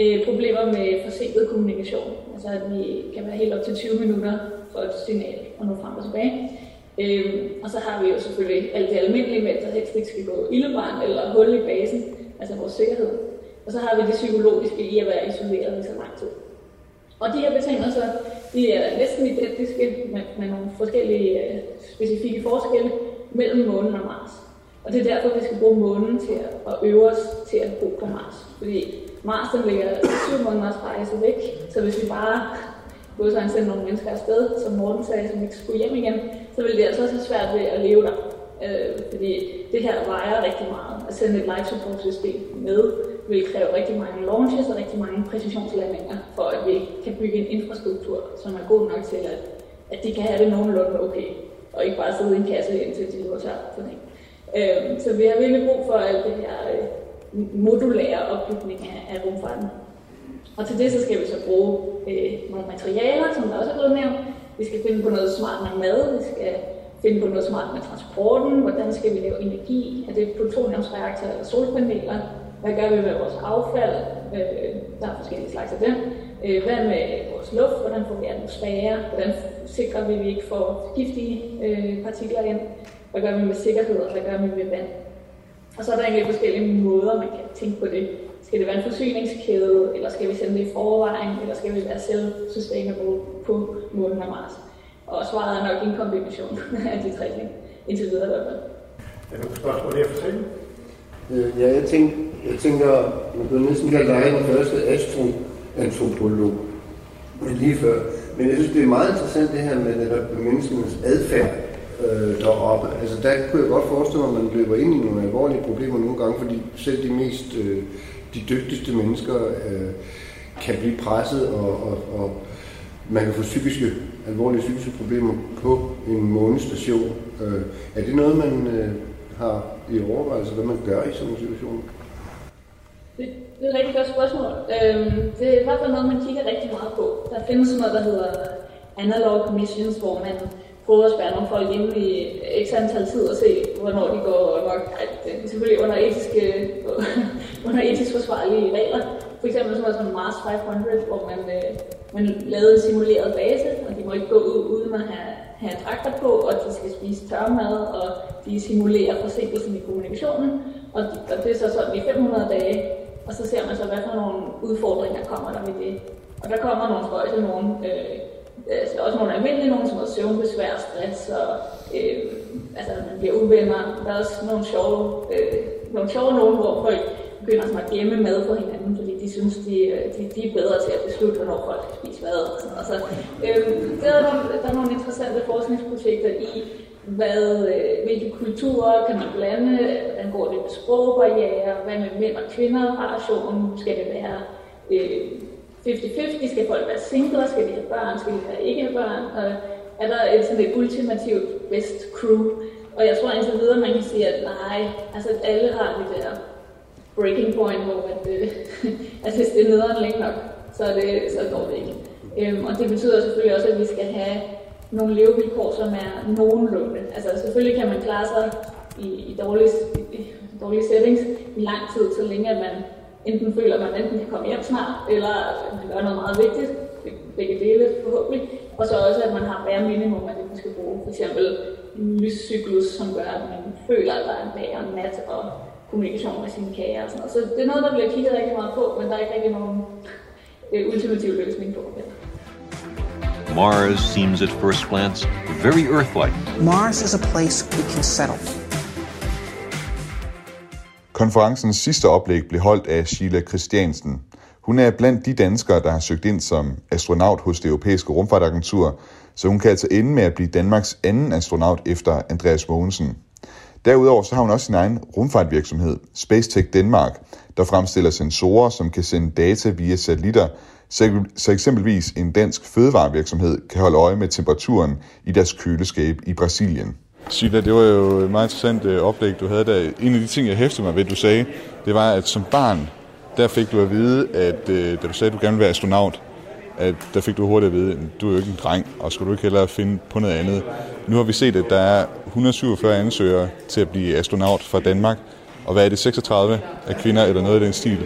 S16: øh, problemer med forsinket kommunikation. Altså at vi kan være helt op til 20 minutter for et signal og nå frem og tilbage. Øhm, og så har vi jo selvfølgelig alt det almindelige med, at der helst ikke skal gå ildebrand eller hul i basen, altså vores sikkerhed. Og så har vi det psykologiske i at være isoleret i så lang tid. Og de her betingelser, de er næsten identiske med, med nogle forskellige øh, specifikke forskelle mellem månen og Mars. Og det er derfor, vi skal bruge månen til at, at øve os til at bo på Mars. Fordi Mars den ligger syv måneders rejse væk, så hvis vi bare både så sende nogle mennesker afsted, som Morten sagde, som ikke skulle hjem igen, så ville det altså også have svært ved at leve der. Øh, fordi det her vejer rigtig meget. At sende et life support system med vil kræve rigtig mange launches og rigtig mange præcisionslandinger, for at vi kan bygge en infrastruktur, som er god nok til, at, at de kan have det nogenlunde okay, og ikke bare sidde i en kasse indtil de løber tør for det. Øh, så vi har virkelig brug for alt det her øh, modulære opbygning af, af rumfarten. Og til det så skal vi så bruge øh, nogle materialer, som der også er blevet nævnt. Vi skal finde på noget smart med mad, vi skal finde på noget smart med transporten, hvordan skal vi lave energi, er det plutoniumsreaktorer eller solpaneler, hvad gør vi med vores affald, øh, der er forskellige slags af dem, øh, hvad med vores luft, hvordan får vi atmosfære, hvordan sikrer vi, at vi ikke får giftige øh, partikler ind, hvad gør vi med sikkerhed, og hvad gør vi med vand. Og så er der egentlig forskellige måder, man kan tænke på det. Skal det være en forsyningskæde, eller skal vi sende det i forvejen, eller skal vi være self-sustainable på månen og Mars? Og svaret er nok en kombination af de tre ting, indtil videre i hvert fald.
S4: Er der spørgsmål her for sagen?
S17: Øh, ja, jeg tænker, jeg tænker, man kunne næsten kalde dig den første astroantropolog, lige før. Men jeg synes, det er meget interessant det her med netop menneskenes adfærd øh, deroppe. Altså der kunne jeg godt forestille mig, at man løber ind i nogle alvorlige problemer nogle gange, fordi selv de mest, øh, de dygtigste mennesker øh, kan blive presset, og, og, og man kan få psykiske, alvorlige psykiske problemer på en månestation. Øh, er det noget, man øh, har i overvejelse, hvad man gør i sådan en situation?
S16: Det, det er et rigtig godt spørgsmål. Øhm, det er i hvert fald noget, man kigger rigtig meget på. Der findes noget, der hedder analog missions, hvor man prøvet at spærre nogle folk ind i x antal tid og se, hvornår de går nok. Det er selvfølgelig under, etiske, *laughs* under etisk forsvarlige regler. For eksempel sådan en Mars 500, hvor man, øh, man lavede en simuleret base, og de må ikke gå ud uden at have, have dragter på, og de skal spise tørmad, og de simulerer forsinkelsen i kommunikationen. Og, de, og det er så sådan i 500 dage, og så ser man så, hvad for nogle udfordringer kommer der med det. Og der kommer nogle spøjse nogle, øh, altså også nogle almindelige nogle, som er søvnbesvær, stress og øh, altså man bliver uvenner. Der er også nogle sjove, øh, nogle sjove nogle, hvor folk begynder sådan at gemme mad for hinanden, fordi de synes, de, øh, de, de er bedre til at beslutte, hvornår folk skal spise hvad. Og sådan Og Så, øh, der, er nogle, der er nogle interessante forskningsprojekter i, hvad, øh, hvilke kulturer kan man blande, hvordan går det med sprogbarriere, hvad med mænd og kvinder relationen, skal det være øh, 50-50, skal folk være singler, skal de have børn, skal de have ikke have børn, og er der et sådan et ultimativt best crew, og jeg tror indtil videre, man kan sige, at nej, altså at alle har det der breaking point, hvor at, øh, *laughs* altså hvis det er nederen længe nok, så, er det, så går det ikke. Øhm, og det betyder selvfølgelig også, at vi skal have nogle levevilkår, som er nogenlunde. Altså selvfølgelig kan man klare sig i, i, dårlige, i dårlige settings i lang tid, så længe at man enten føler, at man enten kan komme hjem snart, eller at man gør noget meget vigtigt, begge dele forhåbentlig, og så også, at man har bare minimum af det, man skal bruge. For eksempel en lyscyklus, som gør, at man føler, at der er en dag og en nat, og kommunikation med sine kager og sådan noget. Så det er noget, der bliver kigget rigtig meget på, men der er ikke rigtig nogen øh, ultimativ løsning på det.
S18: Mars seems at first glance very Earth-like.
S19: Mars is a place we can settle.
S3: Konferencens sidste oplæg blev holdt af Sheila Christiansen. Hun er blandt de danskere, der har søgt ind som astronaut hos det europæiske rumfartagentur, så hun kan altså ende med at blive Danmarks anden astronaut efter Andreas Mogensen. Derudover så har hun også sin egen rumfartvirksomhed, Spacetech Danmark, der fremstiller sensorer, som kan sende data via satellitter, så eksempelvis en dansk fødevarevirksomhed kan holde øje med temperaturen i deres køleskab i Brasilien. Sila, det var jo et meget interessant øh, oplæg, du havde der. En af de ting, jeg hæftede mig ved, du sagde, det var, at som barn, der fik du at vide, at øh, da du sagde, at du gerne ville være astronaut, at der fik du hurtigt at vide, at du er jo ikke en dreng, og skulle du ikke hellere finde på noget andet. Nu har vi set, at der er 147 ansøgere til at blive astronaut fra Danmark, og hvad er det, 36 af kvinder eller noget af den stil.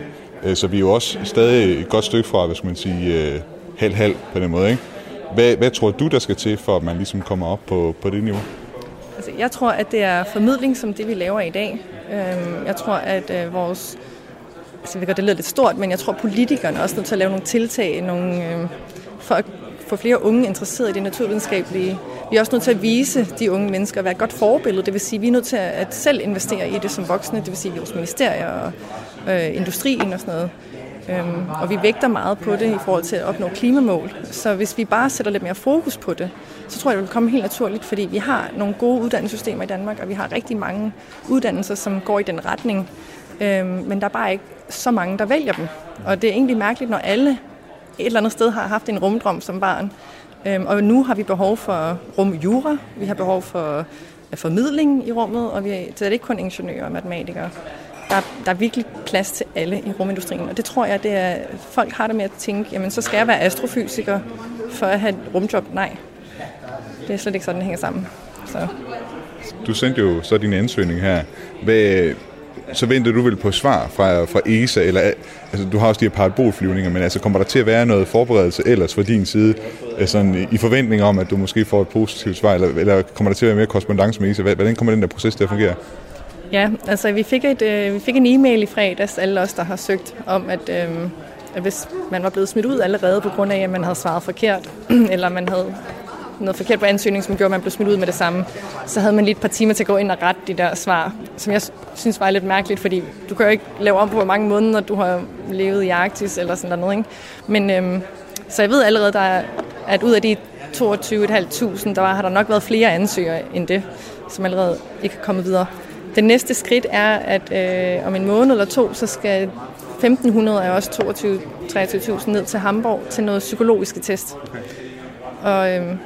S3: Øh, så vi er jo også stadig et godt stykke fra, hvad skal man sige, halv-halv på den måde. Ikke? Hvad, hvad tror du, der skal til, for at man ligesom kommer op på, på det niveau?
S20: Altså, jeg tror, at det er formidling som det, vi laver i dag. Øhm, jeg tror, at øh, vores altså, det lyder lidt stort, men jeg tror, politikerne er også nødt til at lave nogle tiltag nogle, øhm, for at få flere unge interesseret i det naturvidenskabelige. Vi er også nødt til at vise de unge mennesker at være et godt forbillede. Det vil sige, at vi er nødt til at selv investere i det som voksne. Det vil sige, vores ministerier og øh, industrien og sådan noget. Øhm, og vi vægter meget på det i forhold til at opnå klimamål. Så hvis vi bare sætter lidt mere fokus på det, så tror jeg, det vil komme helt naturligt, fordi vi har nogle gode uddannelsessystemer i Danmark, og vi har rigtig mange uddannelser, som går i den retning. Øhm, men der er bare ikke så mange, der vælger dem. Og det er egentlig mærkeligt, når alle et eller andet sted har haft en rumdrøm som barn. Øhm, og nu har vi behov for rumjura, vi har behov for øh, formidling i rummet, og vi er, det er ikke kun ingeniører og matematikere. Der, der er virkelig plads til alle i rumindustrien, og det tror jeg, det er, folk har det med at tænke, jamen så skal jeg være astrofysiker for at have et rumjob. Nej, det er slet ikke sådan, det hænger sammen. Så.
S10: Du sendte jo så din ansøgning her. Hvad, så venter du vel på svar fra, fra ESA, eller altså, du har også de her parabolflyvninger, men altså kommer der til at være noget forberedelse ellers fra din side, altså, i forventning om, at du måske får et positivt svar, eller, eller kommer der til at være mere korrespondence med ESA? Hvordan kommer den der proces til at fungere?
S20: Ja, altså vi fik, et, øh, vi fik en e-mail i fredags, alle os, der har søgt, om at, øh, at hvis man var blevet smidt ud allerede på grund af, at man havde svaret forkert, *clears throat* eller man havde noget forkert på ansøgningen, som gjorde, at man blev smidt ud med det samme, så havde man lige et par timer til at gå ind og rette de der svar, som jeg synes var lidt mærkeligt, fordi du kan jo ikke lave om på, hvor mange måneder du har levet i Arktis eller sådan noget. Ikke? Men, øhm, så jeg ved allerede, der er, at ud af de 22.500, der var, har der nok været flere ansøgere end det, som allerede ikke er kommet videre. Det næste skridt er, at øh, om en måned eller to, så skal 1.500 af os 22-23.000 ned til Hamburg til noget psykologiske test. Okay. Og øhm,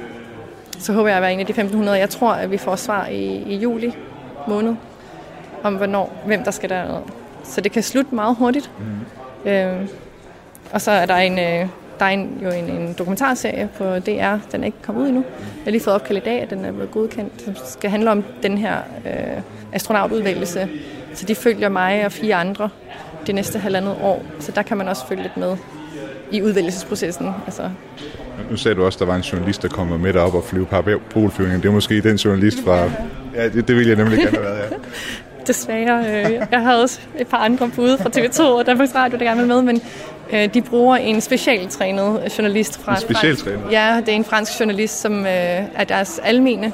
S20: så håber jeg at være en af de 1.500. Jeg tror, at vi får svar i, i juli måned om, hvornår, hvem der skal der. Så det kan slutte meget hurtigt. Mm. Øhm, og så er der en, øh, der er en, jo en, en dokumentarserie på DR, den er ikke kommet ud endnu. Jeg har lige fået opkaldt i dag, at den er blevet godkendt, som skal handle om den her øh, astronautudvælgelse. Så de følger mig og fire andre det næste halvandet år, så der kan man også følge lidt med i udvælgelsesprocessen. Altså,
S10: nu sagde du også, at der var en journalist, der kommer med op og flyve parabolflyvning. Det er måske den journalist fra... Ja, det, det vil jeg nemlig gerne have været, ja. *laughs*
S20: Desværre. Øh, jeg havde også et par andre bud fra TV2 og Danmarks Radio, der gerne vil med, men de bruger en specialtrænet journalist fra... En
S10: specialtrænet?
S20: Ja, det er en fransk journalist, som øh, er deres almene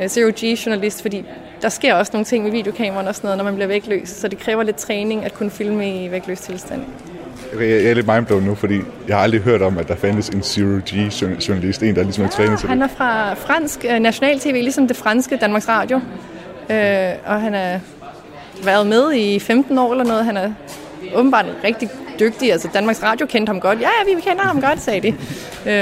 S20: øh, Zero G-journalist, fordi der sker også nogle ting med videokameraen og sådan noget, når man bliver vægtløs, så det kræver lidt træning at kunne filme i vægtløs tilstand.
S10: Jeg er lidt mindblown nu, fordi jeg har aldrig hørt om, at der fandtes en Zero G-journalist, en, der ligesom er trænet til
S20: Han er fra fransk national-tv, ligesom det franske Danmarks Radio. Uh, og han har været med i 15 år eller noget. Han er åbenbart rigtig dygtig. Altså Danmarks Radio kendte ham godt. Ja, ja, vi kender ham godt, sagde de.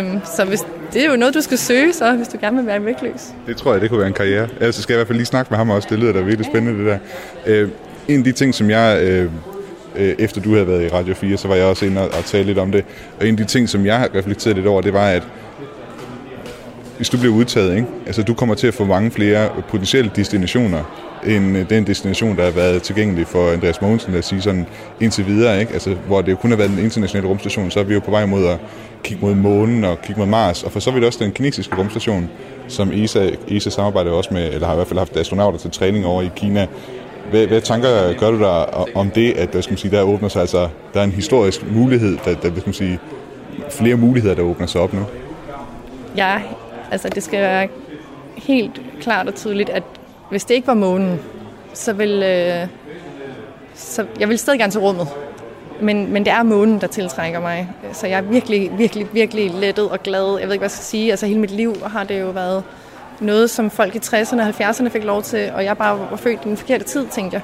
S20: Um, så hvis, det er jo noget, du skal søge så, hvis du gerne vil være vægtløs.
S10: Det tror jeg, det kunne være en karriere. Altså skal jeg i hvert fald lige snakke med ham også. Det lyder da virkelig spændende, det der. Uh, en af de ting, som jeg... Uh, øh, efter du havde været i Radio 4, så var jeg også inde og, og tale lidt om det. Og en af de ting, som jeg har reflekteret lidt over, det var, at hvis du bliver udtaget, ikke? Altså, du kommer til at få mange flere potentielle destinationer, end øh, den destination, der har været tilgængelig for Andreas Mogensen, lad os sige sådan indtil videre, ikke? Altså, hvor det jo kun har været den internationale rumstation, så er vi jo på vej mod at kigge mod månen og kigge mod Mars, og for så vidt også den kinesiske rumstation, som ESA, ESA samarbejder også med, eller har i hvert fald haft astronauter til træning over i Kina, hvad, hvad tanker gør du der om det, at der, skal man sige, der åbner sig, altså, der er en historisk mulighed, der, der skal man sige, flere muligheder, der åbner sig op nu?
S20: Jeg altså det skal være helt klart og tydeligt, at hvis det ikke var månen, så vil, øh, så jeg vil stadig gerne til rummet. Men, men det er månen, der tiltrækker mig. Så jeg er virkelig, virkelig, virkelig lettet og glad. Jeg ved ikke, hvad jeg skal sige. Altså hele mit liv har det jo været noget, som folk i 60'erne og 70'erne fik lov til, og jeg bare var født i den forkerte tid, tænkte jeg.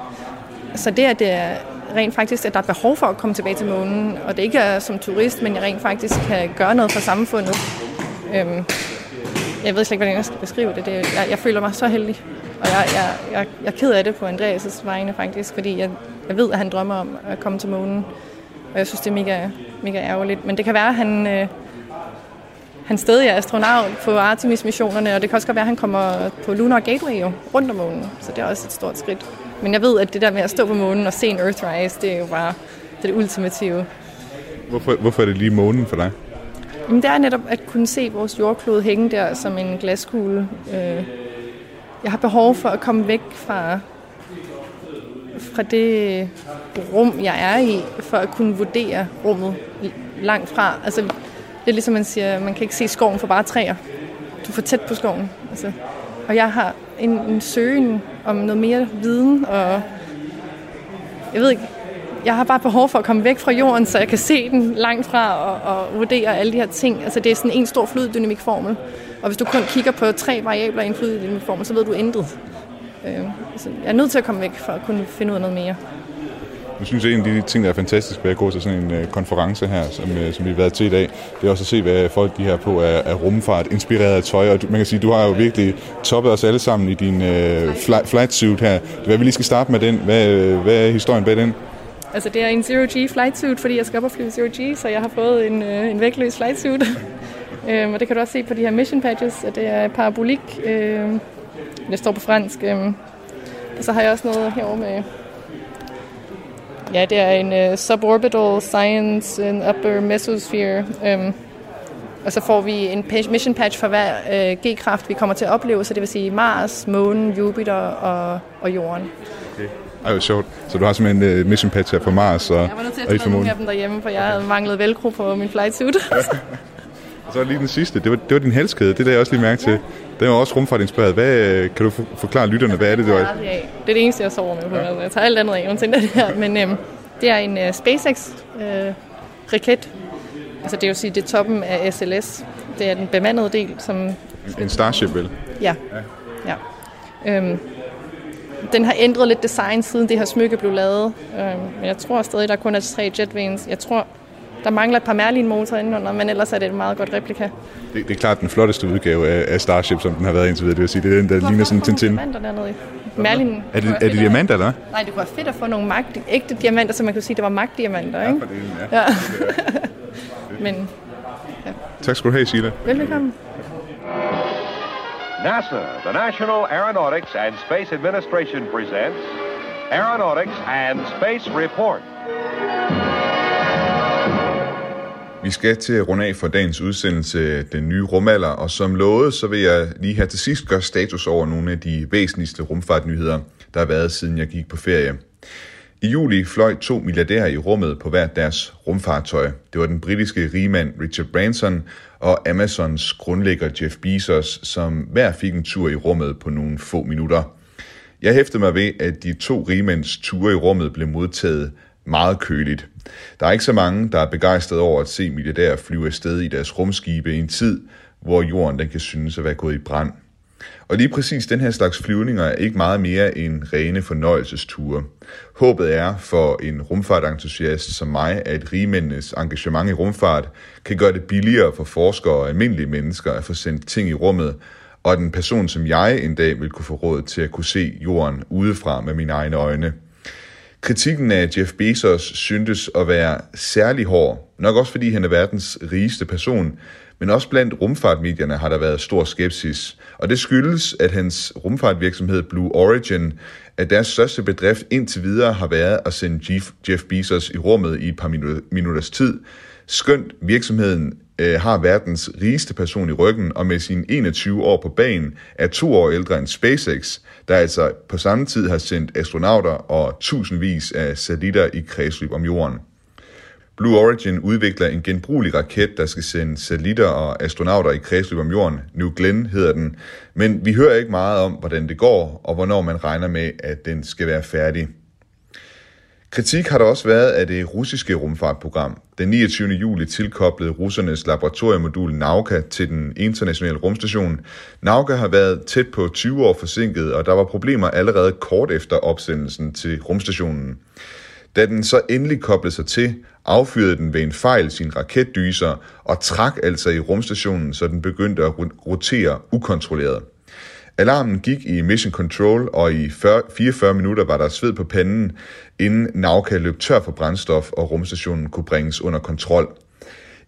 S20: Så det, at det er rent faktisk, at der er behov for at komme tilbage til månen, og det ikke er som turist, men jeg rent faktisk kan gøre noget for samfundet. Øhm, jeg ved slet ikke, hvordan jeg skal beskrive det. det jeg, jeg føler mig så heldig, og jeg, jeg, jeg, jeg er ked af det på Andreas' vegne faktisk, fordi jeg, jeg ved, at han drømmer om at komme til månen, og jeg synes, det er mega, mega ærgerligt. Men det kan være, at han... Øh, han stadig er astronaut på Artemis-missionerne, og det kan også godt være, at han kommer på Lunar Gateway jo, rundt om månen, så det er også et stort skridt. Men jeg ved, at det der med at stå på månen og se en Earthrise, det er jo bare det, det ultimative.
S10: Hvorfor, hvorfor er det lige månen for dig?
S20: Jamen, det er netop at kunne se vores jordklode hænge der som en glaskugle. Øh, jeg har behov for at komme væk fra, fra det rum, jeg er i, for at kunne vurdere rummet langt fra. Altså, det er ligesom man siger, man kan ikke se skoven for bare træer. Du er for tæt på skoven. Altså, og jeg har en, en søgen om noget mere viden, og jeg ved ikke, jeg har bare behov for at komme væk fra jorden, så jeg kan se den langt fra og, og vurdere alle de her ting. Altså det er sådan en stor fluiddynamikformel. Og hvis du kun kigger på tre variabler i en fluiddynamikformel, så ved du intet. Øh, så jeg er nødt til at komme væk for at kunne finde ud af noget mere.
S3: Jeg synes, at en af de ting, der er fantastisk ved at gå til sådan en uh, konference her, som, uh, som vi har været til i dag, det er også at se, hvad folk de her på er, af rumfart, inspireret af tøj. Og du, man kan sige, du har jo virkelig toppet os alle sammen i din øh, uh, fly, flight suit her. Hvad vi lige skal starte med den. Hvad, hvad er historien bag den?
S20: Altså, det er en Zero G flight suit, fordi jeg skal op og flyve Zero G, så jeg har fået en, øh, en vægtløs flight suit. um, *laughs* øhm, og det kan du også se på de her mission patches, at det er parabolik. Øh, det står på fransk. Øh. og så har jeg også noget herovre med Ja, det er en øh, suborbital science in upper mesosphere. Øh, og så får vi en mission patch for hver øh, G-kraft, vi kommer til at opleve, så det vil sige Mars, Månen, Jupiter og, og Jorden.
S3: Okay. Ej, hvor sjovt. Så du har simpelthen en uh, mission patch her for Mars og,
S20: Jeg var nødt til at tage nogle af dem derhjemme, for jeg havde manglet velcro på min flight suit. *laughs*
S3: og så lige den sidste. Det var, det var din halskæde. Det der jeg også lige mærke til. Den var også rumfartinspireret. Hvad, kan du forklare lytterne, hvad er det, det var?
S20: Det er det eneste, jeg sover med på. Ja. Jeg tager alt andet af, undtagen det her. Men øhm, det er en uh, SpaceX-raket. Uh, altså det vil sige, det er toppen af SLS. Det er den bemandede del, som...
S3: En Starship, vel?
S20: Ja. ja. ja. Øhm, den har ændret lidt design, siden det her smykke blev lavet. Øhm, men jeg tror stadig, der kun er tre jetvanes. Jeg tror, der mangler et par Merlin-motorer indenunder, men ellers er det et meget godt replika.
S3: Det, det er klart den flotteste udgave af, af Starship, som den har været indtil videre. Det vil sige, det er den, der ligner sådan en Tintin.
S20: dernede. Merlin.
S3: Er det, er det diamanter, eller?
S20: Nej, det kunne være fedt at få nogle magt, ægte diamanter, så man kunne sige, at det var magtdiamanter, ikke?
S3: Ja,
S20: ja. *laughs* Men,
S3: ja. Tak skal du have, Sila.
S20: Velkommen.
S1: NASA, the National Aeronautics and Space Administration presents Aeronautics and Space Report.
S3: Vi skal til at runde af for dagens udsendelse Den Nye Rumalder, og som lovet, så vil jeg lige her til sidst gøre status over nogle af de væsentligste rumfartnyheder, der har været siden jeg gik på ferie. I juli fløj to milliardærer i rummet på hver deres rumfartøj. Det var den britiske rigmand Richard Branson og Amazons grundlægger Jeff Bezos, som hver fik en tur i rummet på nogle få minutter. Jeg hæftede mig ved, at de to rigmænds ture i rummet blev modtaget meget køligt. Der er ikke så mange, der er begejstrede over at se milliardærer flyve afsted i deres rumskibe i en tid, hvor jorden den kan synes at være gået i brand. Og lige præcis den her slags flyvninger er ikke meget mere end rene fornøjelsesture. Håbet er for en rumfartentusiast som mig, at rigmændenes engagement i rumfart kan gøre det billigere for forskere og almindelige mennesker at få sendt ting i rummet, og at en person som jeg en dag vil kunne få råd til at kunne se jorden udefra med mine egne øjne. Kritikken af Jeff Bezos syntes at være særlig hård, nok også fordi han er verdens rigeste person, men også blandt rumfartmedierne har der været stor skepsis. Og det skyldes, at hans rumfartvirksomhed Blue Origin, at deres største bedrift indtil videre har været at sende Jeff Bezos i rummet i et par minutters tid. Skønt virksomheden øh, har verdens rigeste person i ryggen, og med sine 21 år på banen er to år ældre end SpaceX, der altså på samme tid har sendt astronauter og tusindvis af satellitter i kredsløb om jorden. Blue Origin udvikler en genbrugelig raket, der skal sende satellitter og astronauter i kredsløb om jorden. New Glenn hedder den. Men vi hører ikke meget om, hvordan det går, og hvornår man regner med, at den skal være færdig. Kritik har der også været af det russiske rumfartprogram. Den 29. juli tilkoblede russernes laboratoriemodul Nauka til den internationale rumstation. Nauka har været tæt på 20 år forsinket, og der var problemer allerede kort efter opsendelsen til rumstationen. Da den så endelig koblede sig til, affyrede den ved en fejl sin raketdyser og trak altså i rumstationen, så den begyndte at rotere ukontrolleret. Alarmen gik i Mission Control, og i 44 minutter var der sved på panden, inden Nauka løb tør for brændstof, og rumstationen kunne bringes under kontrol.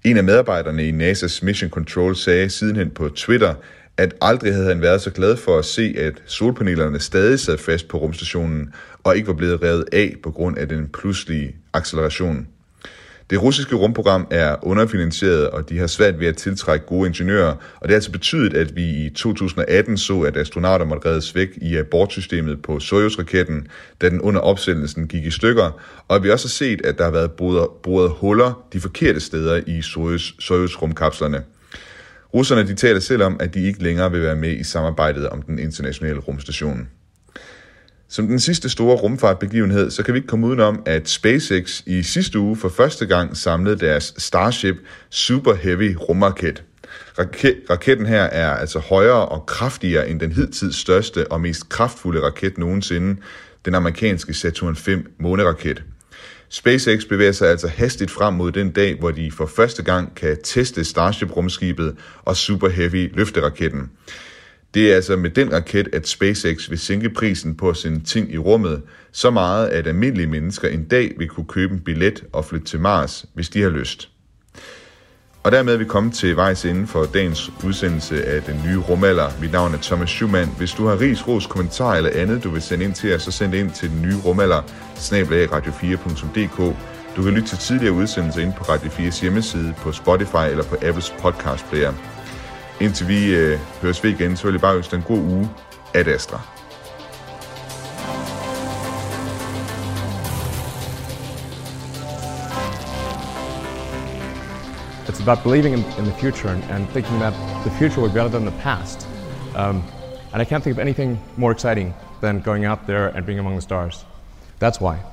S3: En af medarbejderne i NASA's Mission Control sagde sidenhen på Twitter, at aldrig havde han været så glad for at se, at solpanelerne stadig sad fast på rumstationen og ikke var blevet revet af på grund af den pludselige acceleration. Det russiske rumprogram er underfinansieret, og de har svært ved at tiltrække gode ingeniører, og det har altså betydet, at vi i 2018 så, at astronauter måtte reddes væk i abortsystemet på Soyuz-raketten, da den under opsendelsen gik i stykker, og at vi også har set, at der har været boret huller de forkerte steder i Soyuz-rumkapslerne. Russerne de taler selv om, at de ikke længere vil være med i samarbejdet om den internationale rumstation. Som den sidste store rumfartbegivenhed, så kan vi ikke komme udenom, at SpaceX i sidste uge for første gang samlede deres Starship Super Heavy rumraket. Raketten her er altså højere og kraftigere end den hidtil største og mest kraftfulde raket nogensinde, den amerikanske Saturn V måneraket. SpaceX bevæger sig altså hastigt frem mod den dag, hvor de for første gang kan teste Starship-rumskibet og Super Heavy løfteraketten. Det er altså med den raket, at SpaceX vil sænke prisen på at sende ting i rummet så meget, at almindelige mennesker en dag vil kunne købe en billet og flytte til Mars, hvis de har lyst. Og dermed er vi kommet til vejs inden for dagens udsendelse af den nye rumalder. Mit navn er Thomas Schumann. Hvis du har ris, ros, kommentar eller andet, du vil sende ind til os, så send det ind til den nye rumalder, radio4.dk. Du kan lytte til tidligere udsendelser ind på Radio 4's hjemmeside, på Spotify eller på Apples podcast player. Indtil vi øh, høres ved igen, så vil jeg bare ønske en god uge. Ad Astra.
S21: It's about believing in, in the future and, and, thinking that the future will be better than the past. Um, and I can't think of anything more exciting than going out there and being among the stars. That's why.